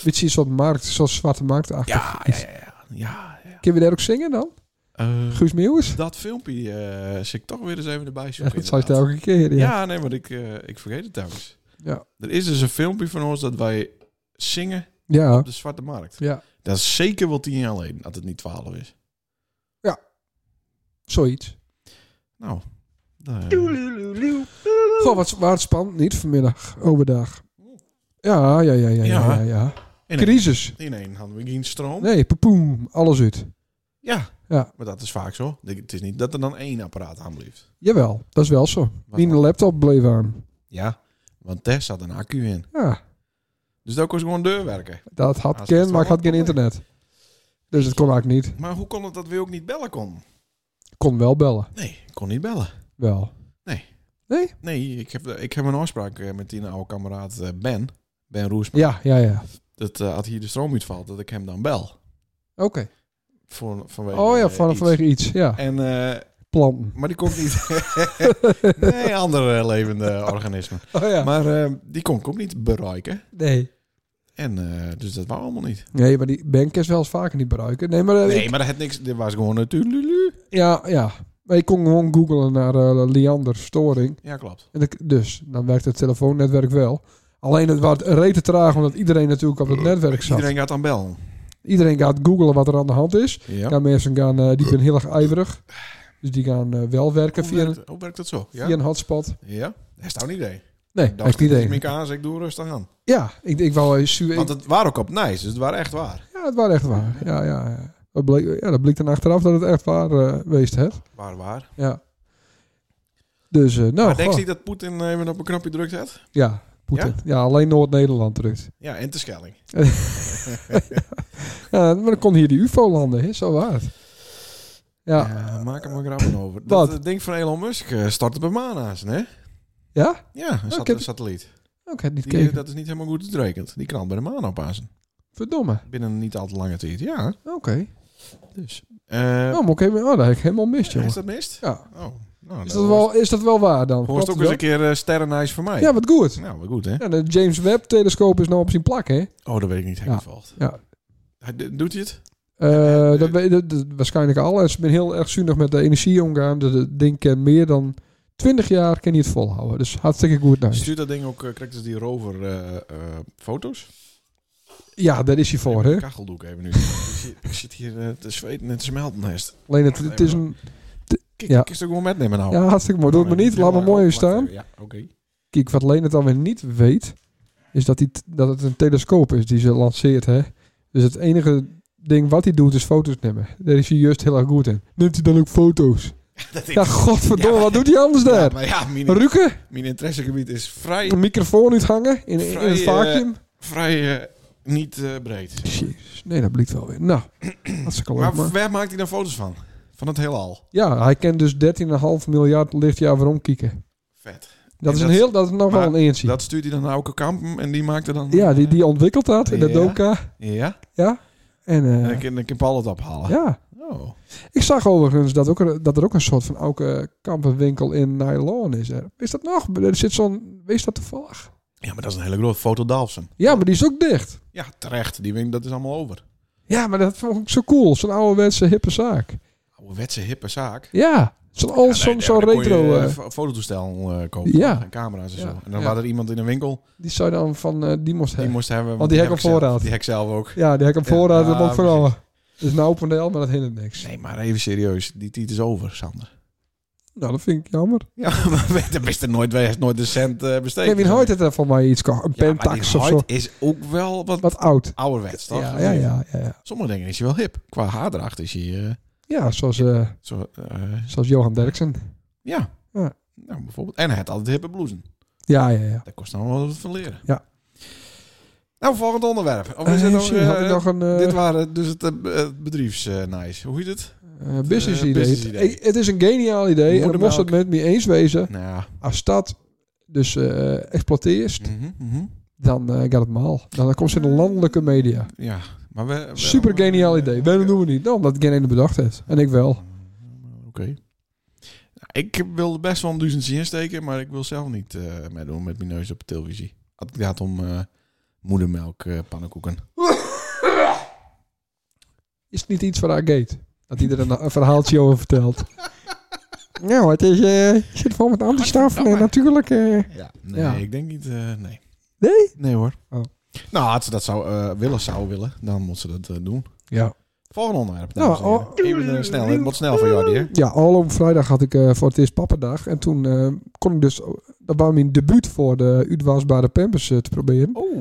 Beetje een soort markt, zoals zwarte markt achter. Ja, ja, ja, ja. ja, ja. Kunnen we daar ook zingen dan? Eh, Guus Meeuwis? dat filmpje eh zit ik toch weer eens even erbij Ja, zoeken. dat zei je elke keer. Ja. Ja, nee, maar ik, eh, ik vergeet het telkens. Ja. Er is dus een filmpje van ons dat wij zingen Ja. op de Zwarte Markt. ja. Dat is zeker wel tien jaar geleden, dat het niet twaalf is. Zoiets. Nou, eh, Goh, wat, wat spannend niet vanmiddag, overdag. Ja, ja, ja, ja, ja, Ja. ja. ja. Crisis. in één hadden we geen stroom. Nee, poepoem, alles uit. Ja. Ja. maar dat is vaak zo. Het is niet dat er dan één apparaat aan blijft. Jawel, dat is wel zo. Dan? laptop bleef aan. Ja, want daar zat een accu in. Ja, Dus dat kon gewoon deurwerken. dat had Als ken, het maar ik had geen internet. Dus het kon eigenlijk niet. Maar hoe kon het dat we ook niet bellen kon? Ik kon wel bellen. Nee, ik kon niet bellen. Wel. Nee, ik heb, ik heb een afspraak eh, met die oude kameraad eh, Ben. Ben Roesma. Ja, ja, ja. Dat eh, als hier de stroom uitvalt, dat ik hem dan bel. Oké. Voor, vanwege, Oh ja, van, iets. vanwege iets. Ja. En eh, planten. Maar die ik niet... <laughs> nee, andere levende organismen. Oh ja. Maar eh, die kon ik ook niet bereiken. nee. En eh, dus dat wou allemaal niet. Nee, maar die bank is wel eens vaker niet bereiken. Nee, maar, Nee, ik- maar dat had niks. Dit was gewoon natuurlijk. ja, ja. Maar ik kon gewoon googlen naar eh Liander storing. Ja, klopt. En ik, dus, dan werkt het telefoonnetwerk wel. Alleen het was rete traag, omdat iedereen natuurlijk op het netwerk zat. Iedereen, Iedereen gaat aan bellen. Gaat googlen wat er aan de hand is. Ja. Ja, mensen gaan, eh, die zijn heel erg ijverig. Dus die gaan eh, wel werken Hoe, via, een, hoe werkt dat zo? Ja? via een hotspot. Ja? Dat is nou een idee. Nee, Dat echt niet één. Ik aan, ik doe rustig aan. Ja, ik, ik wou... su- Want het waren ook op nice, dus het waren echt waar. Ja, het was echt waar. Ja, ja, ja. Dat bleek, ja, dat bleek dan achteraf dat het echt waar eh geweest het. Waar, waar. Ja. Dus, nou, maar denk je dat Poetin even op een knopje drukt heeft? Ja, Ja, alleen Noord-Nederland drukt. Ja, en te Schelling. <laughs> Ja, maar dan kon hier die UFO landen, hè? zo waar. het. Ja. Ja, maak er maar grappen over. Dat eh, ding van Elon Musk eh, start op een maan aan zijn, hè? Ja? Ja, een sat- ik heb- satelliet. Oh, ik heb niet Die, eh, dat is niet helemaal goed uitgerekend. Die kan bij de maan oppassen. Verdomme. Binnen niet al te lange tijd, ja. Oké. Dus. eh Oh, maar oké, oh, dat heb ik helemaal mist, jongen. is dat mist? Ja. Oh, nou, Is dat, wel, is dat wel waar dan? Hoort Klopt ook eens een keer uh, sterrenijs voor mij. Ja, wat goed. Nou, wat goed, hè? Ja, de James Webb-telescoop is nou op zijn plak, hè? Oh, dat weet ik niet. Hij Ja. Ja. Doet hij het? Eh, dat weet dat, dat waarschijnlijk al. En ze zijn heel erg zuinig met de energie omgaan. Het ding kan meer dan 20 jaar kan je het volhouden. Dus hartstikke goed. Nou. Stuurt dat ding ook, uh, krijgt dus die rover eh, eh, foto's? Ja, daar is hij voor, hè? Kacheldoek even nu. <laughs> ik, zit, ik zit hier eh, te zweten en te smelten. Alleen het, het is een... Kijk, Ja. ik gewoon metnemen nou. Ja, hartstikke mooi. Doe het maar niet. Laat me mooi staan. Ja, oké. Kijk, wat Leen het dan weer niet weet, is dat, t- dat het een telescoop is die ze lanceert, hè? Dus het enige ding wat hij doet is foto's nemen. Daar is hij juist heel erg goed in. Neemt hij dan ook foto's? <laughs> Dat Ja, godverdomme, Ja, wat doet hij anders Ja, daar? maar ja, mijn, Rukken? mijn interessegebied is vrij, Een microfoon uithangen in, in, het eh, vacuüm? vrij eh, niet eh, breed. Jezus, nee, dat blijkt wel weer. Nou, <clears throat> Maar waar maakt hij dan foto's van? Van het heelal. Ja, hij kan dus 13,5 miljard lichtjaar waarom kijken. Vet. Dat En is, een dat- heel, dat is nog wel een eentje. Dat stuurt hij dan naar Auke Kampen en die maakt er dan... ja, die, die ontwikkelt dat in de Ja. doka. Ja? Ja. En, eh, En dan kan, dan kan Paul het ophalen. ja. Oh. Ik zag overigens dat, ook, dat er ook een soort van oude kampenwinkel in nylon is. Er. Is dat nog? Er zit zo'n... Wees dat toevallig? Ja, maar dat is een hele grote foto Dalfsen. Ja, maar die is ook dicht. Ja, terecht. Die wing, dat is allemaal over. Ja, maar dat vond ik zo cool. Zo'n ouderwetse hippe zaak. Ouderwetse hippe zaak. Ja. Zo'n al Ja, zo'n nee, zo'n daar kon je, retro... eh, fo- fototoestel eh, kopen. Ja. En camera's en Ja, zo. En dan ja. was er iemand in een winkel. die zou je dan van... eh, die moest Die hebben. moest hebben. Want die ik op voorraad. Die heb ik zelf ook. Ja, die heb ik op voorraad. dat alle. Het is een open deel, maar dat hindert niks. Nee, maar even serieus. Die tijd is over, Sander. Nou, dat vind ik jammer. Ja, <laughs> maar dat is er nooit, nooit een cent besteed. Nee, wie nooit het er van mij iets kan. Een pentax die of zo. Is ook wel wat, Wat oud. ouderwets, toch? Ja, ja, ja, ja, ja. Sommige dingen is hij wel hip. Qua haardracht is hij... Ja, zoals, eh, zo, eh, zoals Johan Derksen. ja. Ja. Nou, bijvoorbeeld. En hij had altijd hippe blousen. Ja, ja, ja. Daar kost dan wel wat van leren. Ja. Nou, volgend onderwerp. Of is het nog, zie, had ik nog een eh, dit waren dus het, bedrijfsnice. Hoe heet het? eh, business idee. business idee. Ik- het is een geniaal idee. En dan moest het met me eens wezen. Nou ja. Als dat dus eh exploiteert, Mhm, mhm. dan gaat het maal. Dan komt ze in de landelijke media. Ja. Maar we, we- Super geniaal idee. Waarom doen we niet? Nou, omdat geen ene bedacht heeft. En ik wel. Oké. Ik wil best wel een duizendje insteken, maar ik wil zelf niet eh meedoen met mijn neus op de televisie. Het gaat om eh, moedermelk eh, pannenkoeken. Is het niet iets haar gate? Dat hij er een, verhaaltje over vertelt. Nou, het is, zit vol met antistoffen en natuurlijk... eh, Ja. Nee, Ja. ik denk niet. eh, nee. nee? Nee hoor. Oh. Nou, als ze dat zou eh, willen, zou willen, dan moet ze dat eh, doen. Ja. Volgende onderwerp. Nou, heren. Even snel. Het wordt snel voor jou, hè? Ja, al op vrijdag had ik eh, voor het eerst pappendag. En toen kon ik dus... Dat was mijn debuut voor de uitwasbare pampers te proberen. Oh.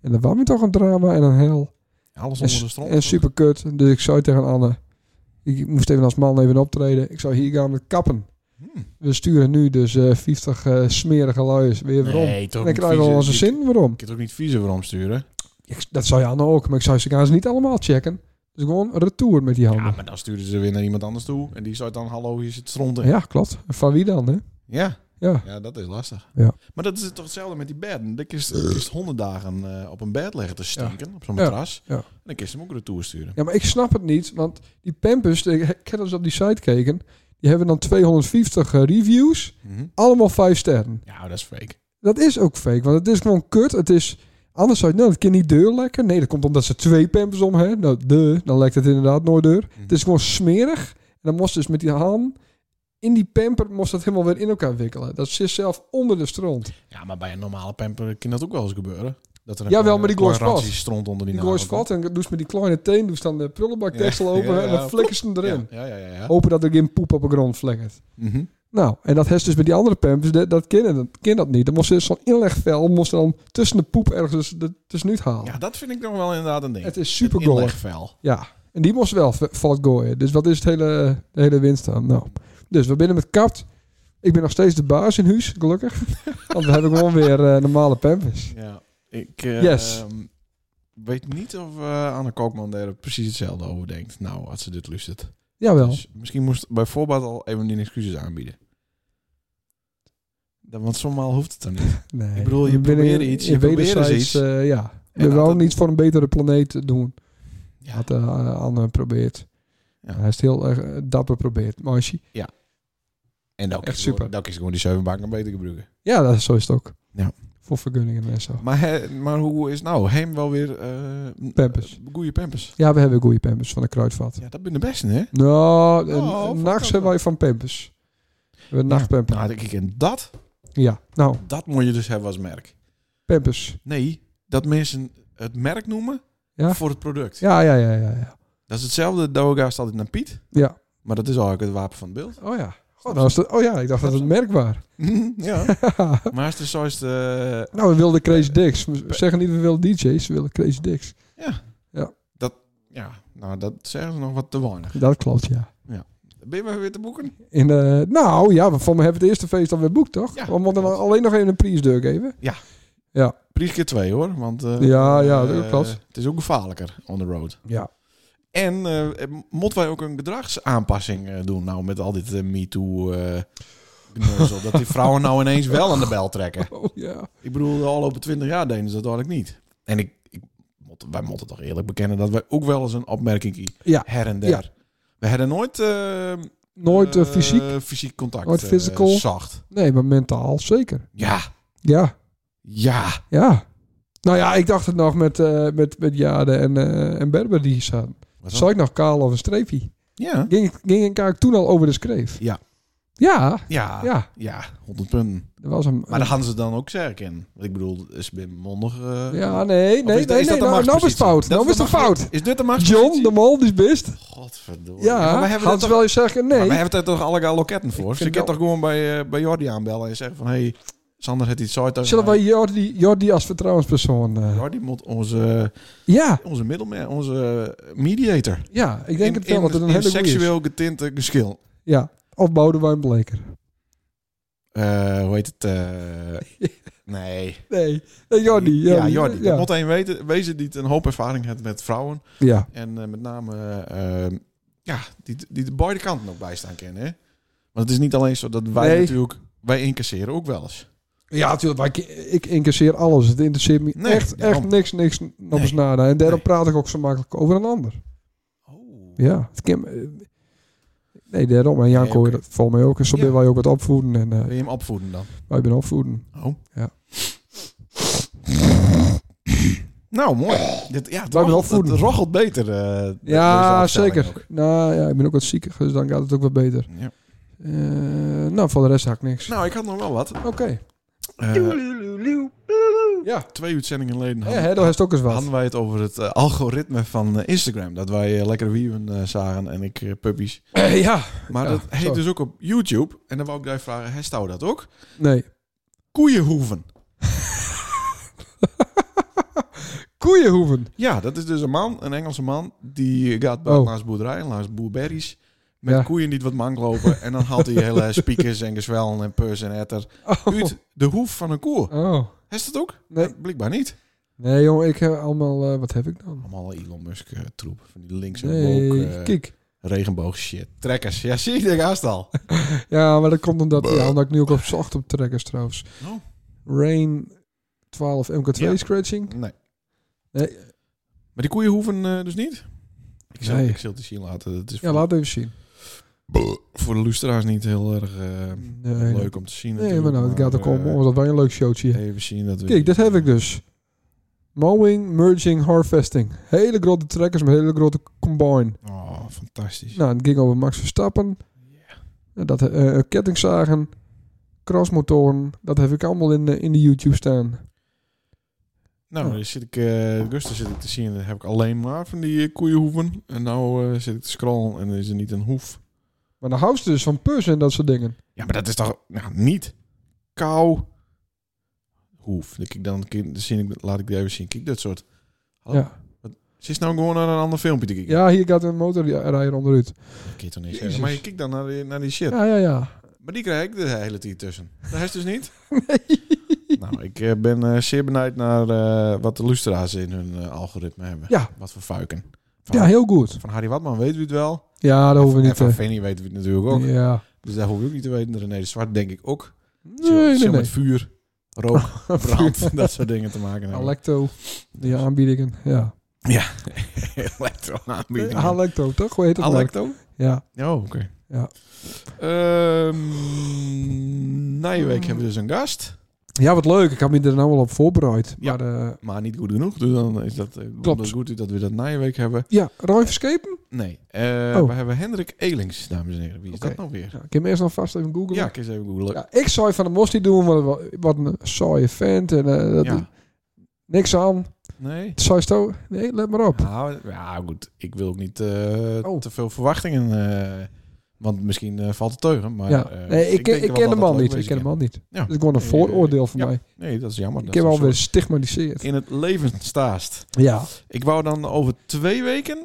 En dat was me toch een drama en een hel. Alles onder de stront. en super kut. Dus ik zei tegen Anne... Ik moest even als man even optreden. Ik zou hier gaan met kappen. We sturen nu dus eh 50 eh, smerige luiers weer waarom. Nee, toch en ik niet krijg wel vieze- onze zin waarom. Je kunt ook niet vieze waarom sturen. Ik, dat zou je Anne ook, maar ik zou ze gaan ze niet allemaal checken. Dus gewoon retour met die handen. Ja, maar dan sturen ze weer naar iemand anders toe. En die zou dan, hallo, hier zit stronten. Ja, klopt. Van wie dan, hè? Ja. Ja. Ja, dat is lastig. Ja. Maar dat is toch hetzelfde met die bedden. Dan is het honderd dagen eh, op een bed liggen te stinken, op zo'n Ja. matras. Ja. En dan kun je hem ook retour sturen. Ja, maar ik snap het niet, want die pampers, ik heb eens op die site gekeken, Die hebben dan 250 eh, reviews. Mhm. Allemaal 5 sterren. Ja, dat is fake. Dat is ook fake, want het is gewoon kut. Het is... Anders zou je... Nou, dat kan niet deur lekken. Nee, dat komt omdat ze twee pampers om hebben. Nou, de, dan lekt het inderdaad nooit deur. Mhm. Het is gewoon smerig. En dan moest dus met die haan... In die pamper moest dat helemaal weer in elkaar wikkelen. Dat zit zelf onder de stront. Ja, maar bij een normale pamper kan dat ook wel eens gebeuren. Dat er een Jawel, klein- maar die vast. randje stront onder die Die vat en doe ze met die kleine teen... Doe ze dan de prullenbakdeksel Ja, open ja, en ja. dan flikker ze hem erin. Ja, ja, ja. ja. Hopen dat er geen poep op de grond flikkert. Mhm. Nou, en dat heeft dus bij die andere pampers, dat, dat ken dat, ken dat niet. Dan moest ze zo'n inlegvel, moest dan tussen de poep ergens er tussenuit halen. ja, dat vind ik nog wel inderdaad een ding. het is super goor. inlegvel. Ja, en die moest wel valt gooien. Dus wat is het hele, de hele winst dan? Nou, dus we binnen met kapt. Ik ben nog steeds de baas in huis, gelukkig. <laughs> Want we hebben gewoon weer eh, normale pampers. Ja. Ik eh, Yes. ehm, weet niet of eh Anne Kookman daar precies hetzelfde over denkt. Nou, als ze dit luistert. Jawel. Dus misschien moest bij voorbaat al even die excuses aanbieden. Dan, want zomaal hoeft het dan niet. <laughs> Nee. Ik bedoel, je probeert iets, je in probeert iets. eh, ja. We iets voor een betere planeet doen. Ja. Wat uh, Anne probeert. Ja. Hij is heel erg eh, dapper probeert. Meisje. En dan Echt is super. Dan is gewoon die zeven banken beter gebruiken. Ja, dat is, zo is het ook. Ja. Voor vergunningen en zo. Maar, maar hoe is nou? Hem wel weer... eh Pampers. Goede pampers. Ja, we hebben goede pampers van de kruidvat. Ja, dat ben de beste, hè? Nou, Oh, nachts hebben wij van pampers. We hebben nachtpampers. Nou, denk ik, en dat, Ja, nou, dat moet je dus hebben als merk. pampers. Nee, dat mensen het merk noemen Ja? voor het product. Ja, ja, ja, ja. Ja. Dat is hetzelfde. Doga staat altijd naar Piet. ja. Maar dat is eigenlijk het wapen van het beeld. Oh ja. Oh, nou is het, oh ja, ik dacht dat het merk was. <laughs> ja. <laughs> Maar is het zo is het... eh, nou, we wilden Crazy Dicks. We zeggen niet we willen DJ's, we willen Crazy Dicks. ja, nou, dat zeggen ze nog wat te weinig. Dat klopt, ja. Ben je weer te boeken? In de, nou ja, we van me hebben het eerste feest alweer boekt, toch? Ja, we moeten alleen nog even een prijsdeur geven. Prijs keer twee, hoor. Want eh, Ja, ja, dat eh, klopt. het is ook gevaarlijker on the road. Ja. En eh, moeten wij ook een gedragsaanpassing eh, doen nou met al dit eh, MeToo geneuzel, dat die vrouwen nou ineens wel aan de bel trekken. <laughs> Oh ja. Ik bedoel, de afgelopen twintig jaar deden ze dat eigenlijk niet. En ik, ik wij moeten toch eerlijk bekennen dat wij ook wel eens een opmerking Ja. her en der. We hadden nooit Nooit fysiek. fysiek contact. Nooit physical. zacht. Nee, maar mentaal zeker. Ja, Ja. ja. Ja. Nou ja, ik dacht het nog met, met, met Jade en, en Berber die hier zaten. Zou ik nog kaal of een streepje? Ja. Ging, ik- ging ik toen al over de schreef? Ja. Ja, Ja. ja. Ja, 100 punten. Dat was een, Maar daar gaan ze dan ook sterk in. Want ik bedoel, is ben mondig. eh, Ja, nee, nee, is, nee, is dat nee. Nou, nou is het fout. Dat Nou is het macht- fout. Is dit de machtspositie? John, de mol, die is best. Godverdomme. Ja, maar we dat ze wel eens zeggen maar nee. we hebben er toch allemaal loketten voor. Ik Ze vind kan toch gewoon bij, eh, bij Jordi aanbellen en zeggen van... Hey, Sander heeft iets uit. Zullen wij Jordi, Jordi als vertrouwenspersoon... eh, Jordi moet onze, ja, onze middelman, onze mediator. ja, ik denk in, het wel dat het een in hele seksueel getinte geschil. Ja, of Boudewijn Bleker. Eh, hoe heet het? eh, <laughs> nee. Nee, nee Jordi. Ja, Jordi. Jordi. Ja, Er moet een weten, wezen die een hoop ervaring heeft met vrouwen. ja. En met name, eh, ja, die, die de beide kanten ook bijstaan kennen. Hè? Want het is niet alleen zo dat wij Nee. natuurlijk, wij incasseren ook wel eens. Ja, natuurlijk. maar Ik, ik incasseer alles. Het interesseert me Nee, echt, daarom. echt niks, niks nog Nee. eens nada. En daarom Nee. praat ik ook zo makkelijk over een ander. Oh. Ja, het kan, eh, nee, daarom. En Janko, oké. dat valt mij ook. En zo Ja. ben wij ook wat opvoeden. En Wil je hem opvoeden dan? wij ben opvoeden. Oh. Ja. Nou, mooi. Dit, ja, het, opvoeden. het roggelt beter. eh, Ja, zeker. ook. Nou ja, ik ben ook wat ziekig, dus dan gaat het ook wat beter. Ja. Nou, voor de rest had ik niks. Nou, ik had nog wel wat. Oké. Eh, Ja. twee uitzendingen geleden Ja, hadden, hè, daar is het ook eens wat. hadden wij het over het eh, algoritme van eh, Instagram. Dat wij lekkere wieven eh, zagen en ik puppies. Eh, <clears throat> ja. Maar Ja, dat heet zo. dus ook op YouTube. En dan wou ik daar vragen, hij stou dat ook? Nee. Koeienhoeven. <laughs> Koeienhoeven. Ja, dat is dus een man, een Engelse man, die gaat buiten Oh. langs boerderij, langs boerberries. Met Ja. koeien die wat mank lopen. en dan haalt hij <laughs> hele speakers en gezwellen en pus en etter Oh. uit de hoef van een koe. oh. Heeft het ook? Nee. Blijkbaar niet. Nee, jongen, ik heb allemaal... eh, wat heb ik dan? Allemaal Elon Musk eh, troep. Van die linkse Nee, woke, eh, kijk. regenboog shit. Trekkers. Ja, zie je de gast al. <laughs> Ja, maar dat komt omdat, ja, omdat ik nu ook op zocht op trekkers trouwens. Oh. Rain 12 MK2 Ja. scratching. Nee. Nee. Maar die koeien hoeven dus niet? Ik zal, Nee. ik zal het zien laten. Het is Ja, laat even zien. Voor de luisteraars niet heel erg eh, Nee, leuk om te zien. Nee, maar nou, het gaat ook om eh, omdat wij een leuk showtje Even zien dat we... Kijk, dit heb ik dus. Mowing, merging, harvesting. Hele grote trekkers met hele grote combine. Oh, fantastisch. Nou, het ging over Max Verstappen. Dat, eh, eh, kettingzagen, crossmotoren. Dat heb ik allemaal in, de- in de YouTube staan. Nou, Oh. dan zit ik, eh Gusten zit ik te zien, dan heb ik alleen maar van die koeienhoeven. En nou eh, zit ik te scrollen en is er niet een hoef. Maar dan houdt ze dus van pus en dat soort dingen. Ja, maar dat is toch nou, niet kou hoef. Kijk, dan, zie ik, laat ik die even zien. Kijk, dat soort. Ja. Ze is nou gewoon naar een ander filmpje te kijken. ja, hier gaat een motorrijder onderuit. Je toch niet zeggen. Maar je kijkt dan naar die, naar die shit. Ja, ja, ja. Maar die krijg ik de hele tijd tussen. Dat is dus niet. <laughs> Nou, ik eh, ben eh, zeer benieuwd naar eh, wat de luisteraars in hun algoritme hebben. Ja. Wat voor fuiken. Van, Ja, heel goed. van Harry Watman weten we het wel. Ja, dat hoeven we en niet van te... Fanny weten we het natuurlijk ook. Ja. Dus daar hoef ik ook niet te weten. René de Zwart denk ik ook. Nee, nee, Zo nee. met vuur, rook, <laughs> brand, dat soort dingen te maken hebben. Alecto. Die aanbiedingen. Ja. Elektro-aanbiedingen. <laughs> Alecto, toch? Hoe heet het? nou? Alecto? Ja. Oh, oké. Ja. Ehm, Nijweek hebben we dus een gast. Ja, wat leuk. Ik had me er nou wel op voorbereid. Ja. Maar eh, Maar niet goed genoeg. Dus dan is dat, eh, Klopt. goed dat we dat Nijweek hebben. ja, Roy Verschepen? Nee. Eh, Oh. We hebben Hendrik Elings, dames en heren. Wie is dat nou weer? Ja, ik heb hem eerst nog vast even googlen. Ja, ik eens even googlen. Ja, ik zou van de Mosti doen, wat, wat een saaie vent. En, dat, Ja. Niks aan. Nee? Zou je sto- Nee, let maar op. Nou, ja, goed. Ik wil ook niet Oh. te veel verwachtingen. Want misschien eh, valt het teugen. Maar, ja. eh, nee, ik, ik, ken dat de man niet. Ik ken de man niet. Ja. Dat is gewoon een vooroordeel van ja. mij. Nee, dat is jammer. Ik Dat heb is alweer zo gestigmatiseerd. in het leven staast. Ja. Ik wou dan over twee weken...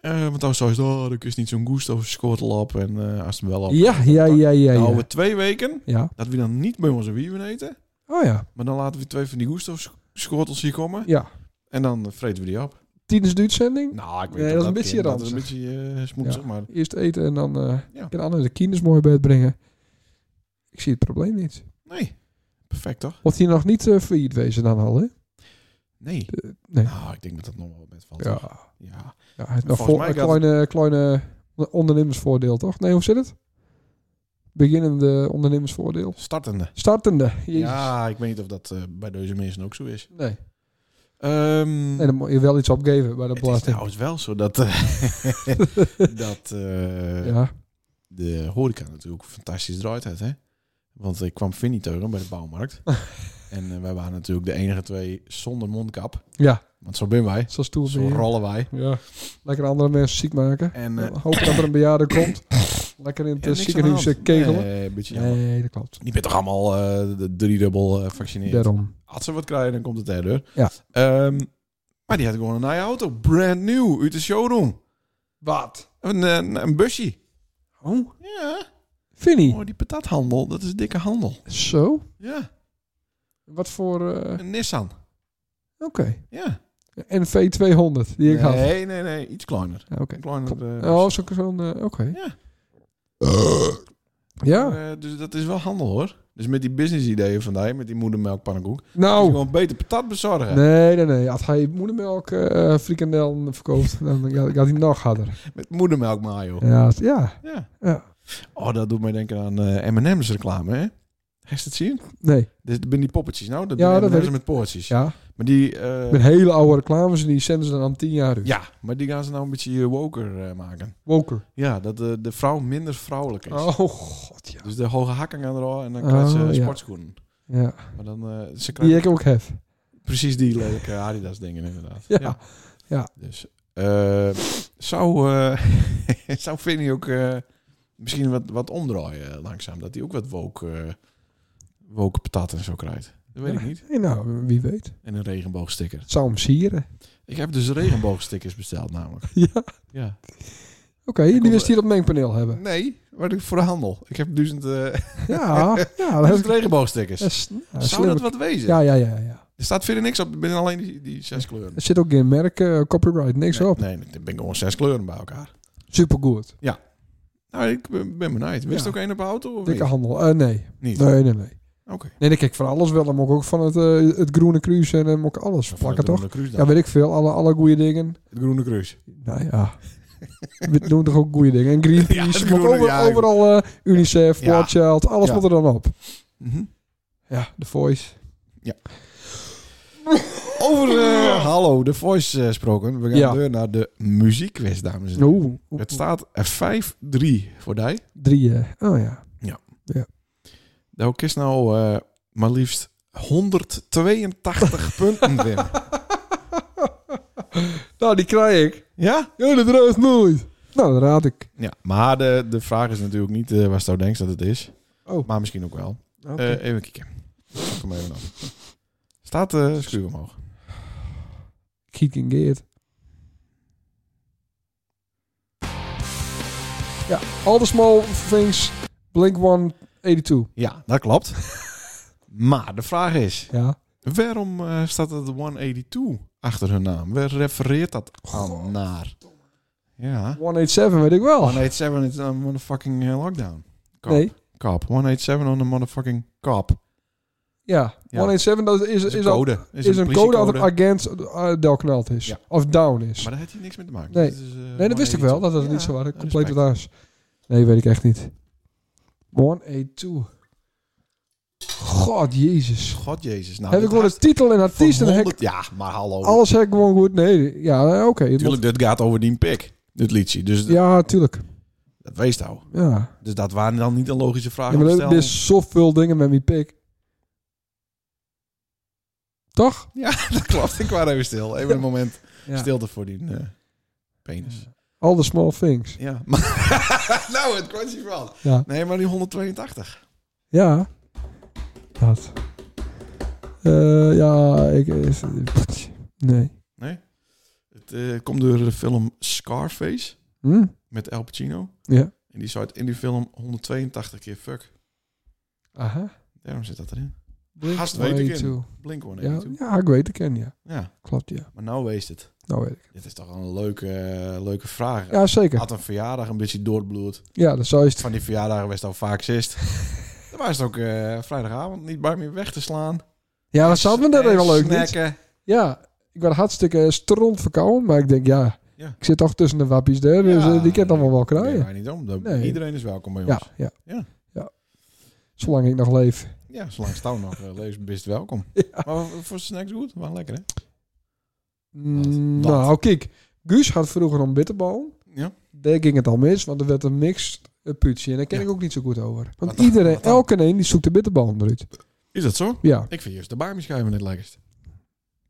eh, want dan zou je oh, ik is niet zo'n goest schotel op. En eh, als het hem wel op. Ja, ja, ja, ja. Nou, over twee weken... Ja. Dat we dan niet bij onze wieven eten. Oh ja. Maar dan laten we twee van die Gusto schotels hier komen. Ja. En dan vreten we die op. Tijdens de uitzending. Nou, ik weet Nee, dat is een beetje Dat is een beetje Ja. maar... Eerst eten en dan eh Ja. kan de kinders mooi bij het brengen. Ik zie het probleem niet. Nee. Perfect, toch? Wordt hij nog niet eh failliet wezen dan al, hè? Nee. Nee. Nou, ik denk dat dat nog wel met valt. Ja. toch? Ja. Heeft nog mij een kleine, kleine ondernemersvoordeel, toch? Nee, hoe zit het? Beginnende ondernemersvoordeel. Startende. Startende. Jezus. Ja, ik weet niet of dat eh, bij deze mensen ook zo is. Nee. Nee, dan moet je wel iets opgeven bij de het is belasting. wel zo dat, eh, <laughs> dat eh, ja. de horeca natuurlijk fantastisch draait hè? Want ik kwam Vinnie tegen bij de bouwmarkt. <laughs> en eh, wij waren natuurlijk de enige twee zonder mondkap. ja, Want zo ben wij. zo stoel Zo rollen wij. Ja. Lekker andere mensen ziek maken. En, Hopen dat er een bejaarde komt. <laughs> Lekker in het ja, eh, ziekenhuis eh, kegelen. Nee, een beetje jammer. Nee, dat klopt. Die bent toch allemaal eh, de driedubbel eh vaccineerd. Daarom. Als ze wat krijgen, dan komt het erdoor. Ja. Ehm, maar die had gewoon een nieuwe auto. Brand new. Uit de showroom. Wat? Een, een, een busje. Oh, Ja. Vinnie. Oh, die patathandel. Dat is dikke handel. Zo? Ja. Wat voor... eh, Een Nissan. Oké. Ja. En V200 die ik had. Nee, nee, nee. Iets kleiner. Oké. Een kleiner. Oh, zo- zo'n... eh, Oké. Ja. Ja. maar, eh, dus dat is wel handel hoor. Dus met die business ideeën van die, met die moedermelk pannenkoek. Oh. Nou... Gewoon beter patat bezorgen. Nee, nee, nee. Als hij moedermelk eh frikandel verkoopt, dan gaat gaat hij nog harder. Met moedermelk mayo. Ja, ja. Ja. Ja. Oh, dat doet mij denken aan eh M&M's reclame, hè? Heb je het zien? Nee. Dit ben die poppetjes nou. Dat Ja, dat weet ik. met poortjes. Ja. Maar die... eh, Met hele oude reclames en die zenden ze dan aan tien jaar uit. ja, maar die gaan ze nou een beetje eh, woker eh, maken. Woker. Ja, dat de, de vrouw minder vrouwelijk is. Oh, god, ja. Dus de hoge hakken gaan erop en dan Oh, krijgt ze ja. sportschoenen. Ja. Maar dan... eh ze Die krijgen ik ook heb. precies die lelijke Adidas dingen inderdaad. Ja. Ja. Dus eh, zou, eh <laughs> zou Vinnie ook eh, misschien wat, wat omdraaien langzaam. Dat hij ook wat woke, eh woke patat en zo krijgt. Dat weet ik niet. Nee, nou, wie weet. En een regenboogsticker. Het zou hem sieren. Ik heb dus regenboogstickers besteld namelijk. <laughs> Ja. Oké, Ja. die kom- wist hier op mengpaneel hebben. Nee, maar ik- voor de handel. Ik heb duizend, eh <laughs> Ja, <laughs> ja, dat is, regenboogstickers. is, ja, Zou dat wat wezen? Ja, ja, ja, ja. Er staat verder niks op. Er zijn alleen die, die zes kleuren. Er zit ook geen merk, eh, copyright, niks nee, op. Nee, er ben gewoon zes kleuren bij elkaar. Supergoed. Nou, ik ben, ben benieuwd. Wist Ja. ook één op de auto? Of Dikke niet? handel. Eh, nee. Niet? Nee, nee, nee. Oké. Nee, dan kijk ik van alles wel. Dan moet ik ook van het, eh, het groene kruis en dan moet ik alles Van plakken, toch? Ja, dan. weet ik veel. Alle, alle goede dingen. Het Groene Cruise. Nou ja. <laughs> We doen toch ook goede dingen. En <laughs> Greenpeace, Ja, over- ja. overal eh, UNICEF, Ja. Watch Child, alles Ja. moet er dan op. Mhm. Ja, The Voice. <laughs> Over eh, Hallo, de Voice eh, gesproken. We gaan Ja. deur naar de muziekquiz, dames en heren. Oeh, oeh, Het staat er 5-3 voor die. drie. eh. Oh ja. De Hoek is nou eh, maar liefst 182 <laughs> punten winnen. Nou, die krijg ik. Ja? Ja, dat raad nooit. Nou, dat raad ik. Ja, maar de, de vraag is natuurlijk niet eh waar Stouw denkt dat het is. Oh. Maar misschien ook wel. Eh, even kijken. Kom even op. Staat de schuur omhoog? Kieken Geert. Ja, All the Small Things, Blink one. 82. Ja, dat klopt. <laughs> maar de vraag is, ja. waarom eh, staat het 182 achter hun naam? Waar refereert dat aan naar? Ja. 187 weet ik wel. 187 is een motherfucking eh, lockdown. Cop. Nee. Cop. 187 on the motherfucking cop. Ja, ja. 187 dat is, is, is, code. Is, een, code als het against eh, del knalt is. Of down is. Maar daar heeft hij niks mee te maken. Nee, dat, is, nee, dat wist ik wel. Dat het niet zo was. Compleet was. Nee, weet ik echt niet. 182. God, jezus. God jezus. Nou, heb ik gewoon de titel en artiest en heb ik 100 Ja, maar hallo. alles heb ik gewoon goed. Nee, ja, oké. het Natuurlijk, dit gaat over die pik. Dit liedje. Dus Ja, tuurlijk. dat wees nou. Ja. Dus dat waren dan niet een logische vraag ja maar er is zoveel dingen met mijn pik. Toch? Ja, <laughs> dat klopt. Ik was even stil. Even een moment stilte voor die eh, penis. All the small things. Ja. <laughs> Nou, het kwestie van. Ja. Nee, maar die 182. Ja. Dat. Eh, ja, ik... Nee. Nee? Het eh, komt door de film Scarface Hm? met Al Pacino. Ja. En die zou in die film 182 keer fuck. Aha. Daarom zit dat erin. Blink weet ik 182. in. Blink Ja, 182. ja, ik weet het, ken ja. Ja. Klopt, ja. Maar nou wees het. Nou weet ik. Dit is toch een leuke, leuke vraag. Ja, zeker. Had een verjaardag een beetje doorbloed. Ja, dat zou je het. Van die verjaardagen was het al vaak zist. <laughs> Dan was het ook eh, vrijdagavond niet bij me weg te slaan. Ja, dat zou me dat En even leuk niet. Ja, ik was hartstikke stront verkouden, maar ik denk, ja, Ja. ik zit toch tussen de wappies daar, dus Ja, eh, die kent allemaal wel krijgen. wij niet om. Nee. Iedereen is welkom bij Ja, ons. ja, Ja. ja. Zolang ik nog leef. Ja, zolang Stouw nog uh, leest, best welkom. <laughs> Maar voor snacks goed? Wel lekker, hè? Mm, Dat. nou, kijk, Guus had vroeger om bitterballen. Ja. Daar ging het al mis, want er werd een mixed eh, putje. En daar ken Ja. ik ook niet zo goed over. Want Wat iedereen, Wat elke een, die zoekt de bitterballen eruit. Is dat zo? Ja. Ik vind juist de barmieschijven het lekkerst.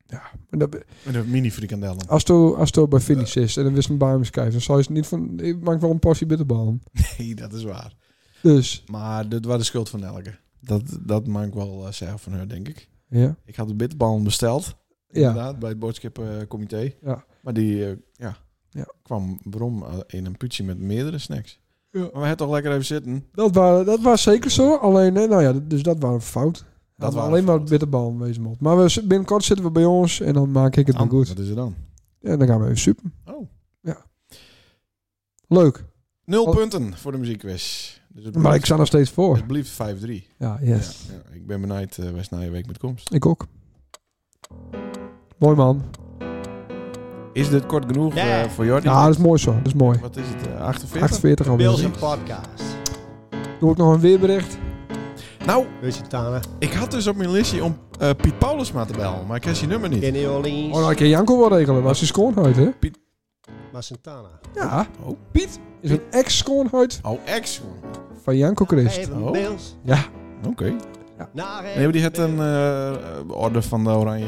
Maar dat, Met de mini frikandellen. als je als je bij finish is en dan wist een barmeskijf, dan zou je het niet van, ik maak wel een portie bitterballen. <laughs> Nee, dat is waar. Dus, Maar dit was de schuld van Elke. Dat, dat maak ik wel eh, zelf van haar, denk ik. ja. Ik had de bitterballen besteld. Ja. Inderdaad, bij het boodschappencomité. Ja. Maar die eh, ja, Ja. kwam brom eh, in een putje met meerdere snacks. Ja. Maar we hadden toch lekker even zitten. Dat, was, dat was zeker zo. Alleen, nou ja, dus dat was een fout. Dat waren alleen maar bitterballen wezen moet. Maar we, binnenkort zitten we bij ons en dan maak ik het Ah, goed. Wat is er dan? En dan gaan we even super. Oh. Leuk. Nul punten voor de muziekquiz. Dus het Maar ik sta nog steeds voor. Het blijft 5-3. Ja, yes. Ja, ja, ik ben benieuwd uh, waar je week met komst. Ik ook. Mooi man. Is dit kort genoeg eh, voor Jordi? Ja, dat is mooi zo. Dat is mooi. Wat is het? eh, 48? 48 alweer. Bills podcast. Doe ik nog een weerbericht? Nou, ik had dus op mijn lijstje om eh, Piet Paulus maar te bellen, maar ik ken zijn nummer niet. In New Orleans. Oh, nou, ik kan Janko wel regelen. Was hij schoonhuid, hè? Maar Santana. Ja. Oh. Piet is een ex-schoonhuid Oh, ex van Janko Christ. Even Oh. Bills. Ja. Oké. Naar Nee, maar die had een eh, orde van de Oranje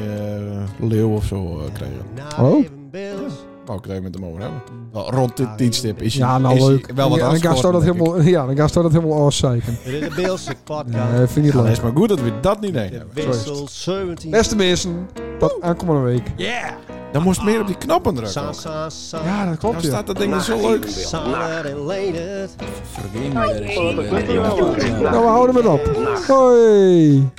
eh, Leeuw of zo eh, gekregen. Naar Oh. even Bills. Het even met hem over hebben. Wel, rond dit tijdstip is hij Ja, nou is hij leuk. wel wat ja, dan afgesproken, gaat dat helemaal, ja, dan gaat dat helemaal afzeiken. Dit is de Bills podcast. Nee, vind ik leuk. is maar goed dat we dat niet. De hebben. wissel 17. Beste mensen, tot aankomende week. Yeah. Dan moest meer op die knoppen drukken. Sa, ook. sa, sa. Ja, dat Nou klopt, ja. staat dat ding er zo leuk. Nou, we houden het op. Hoi.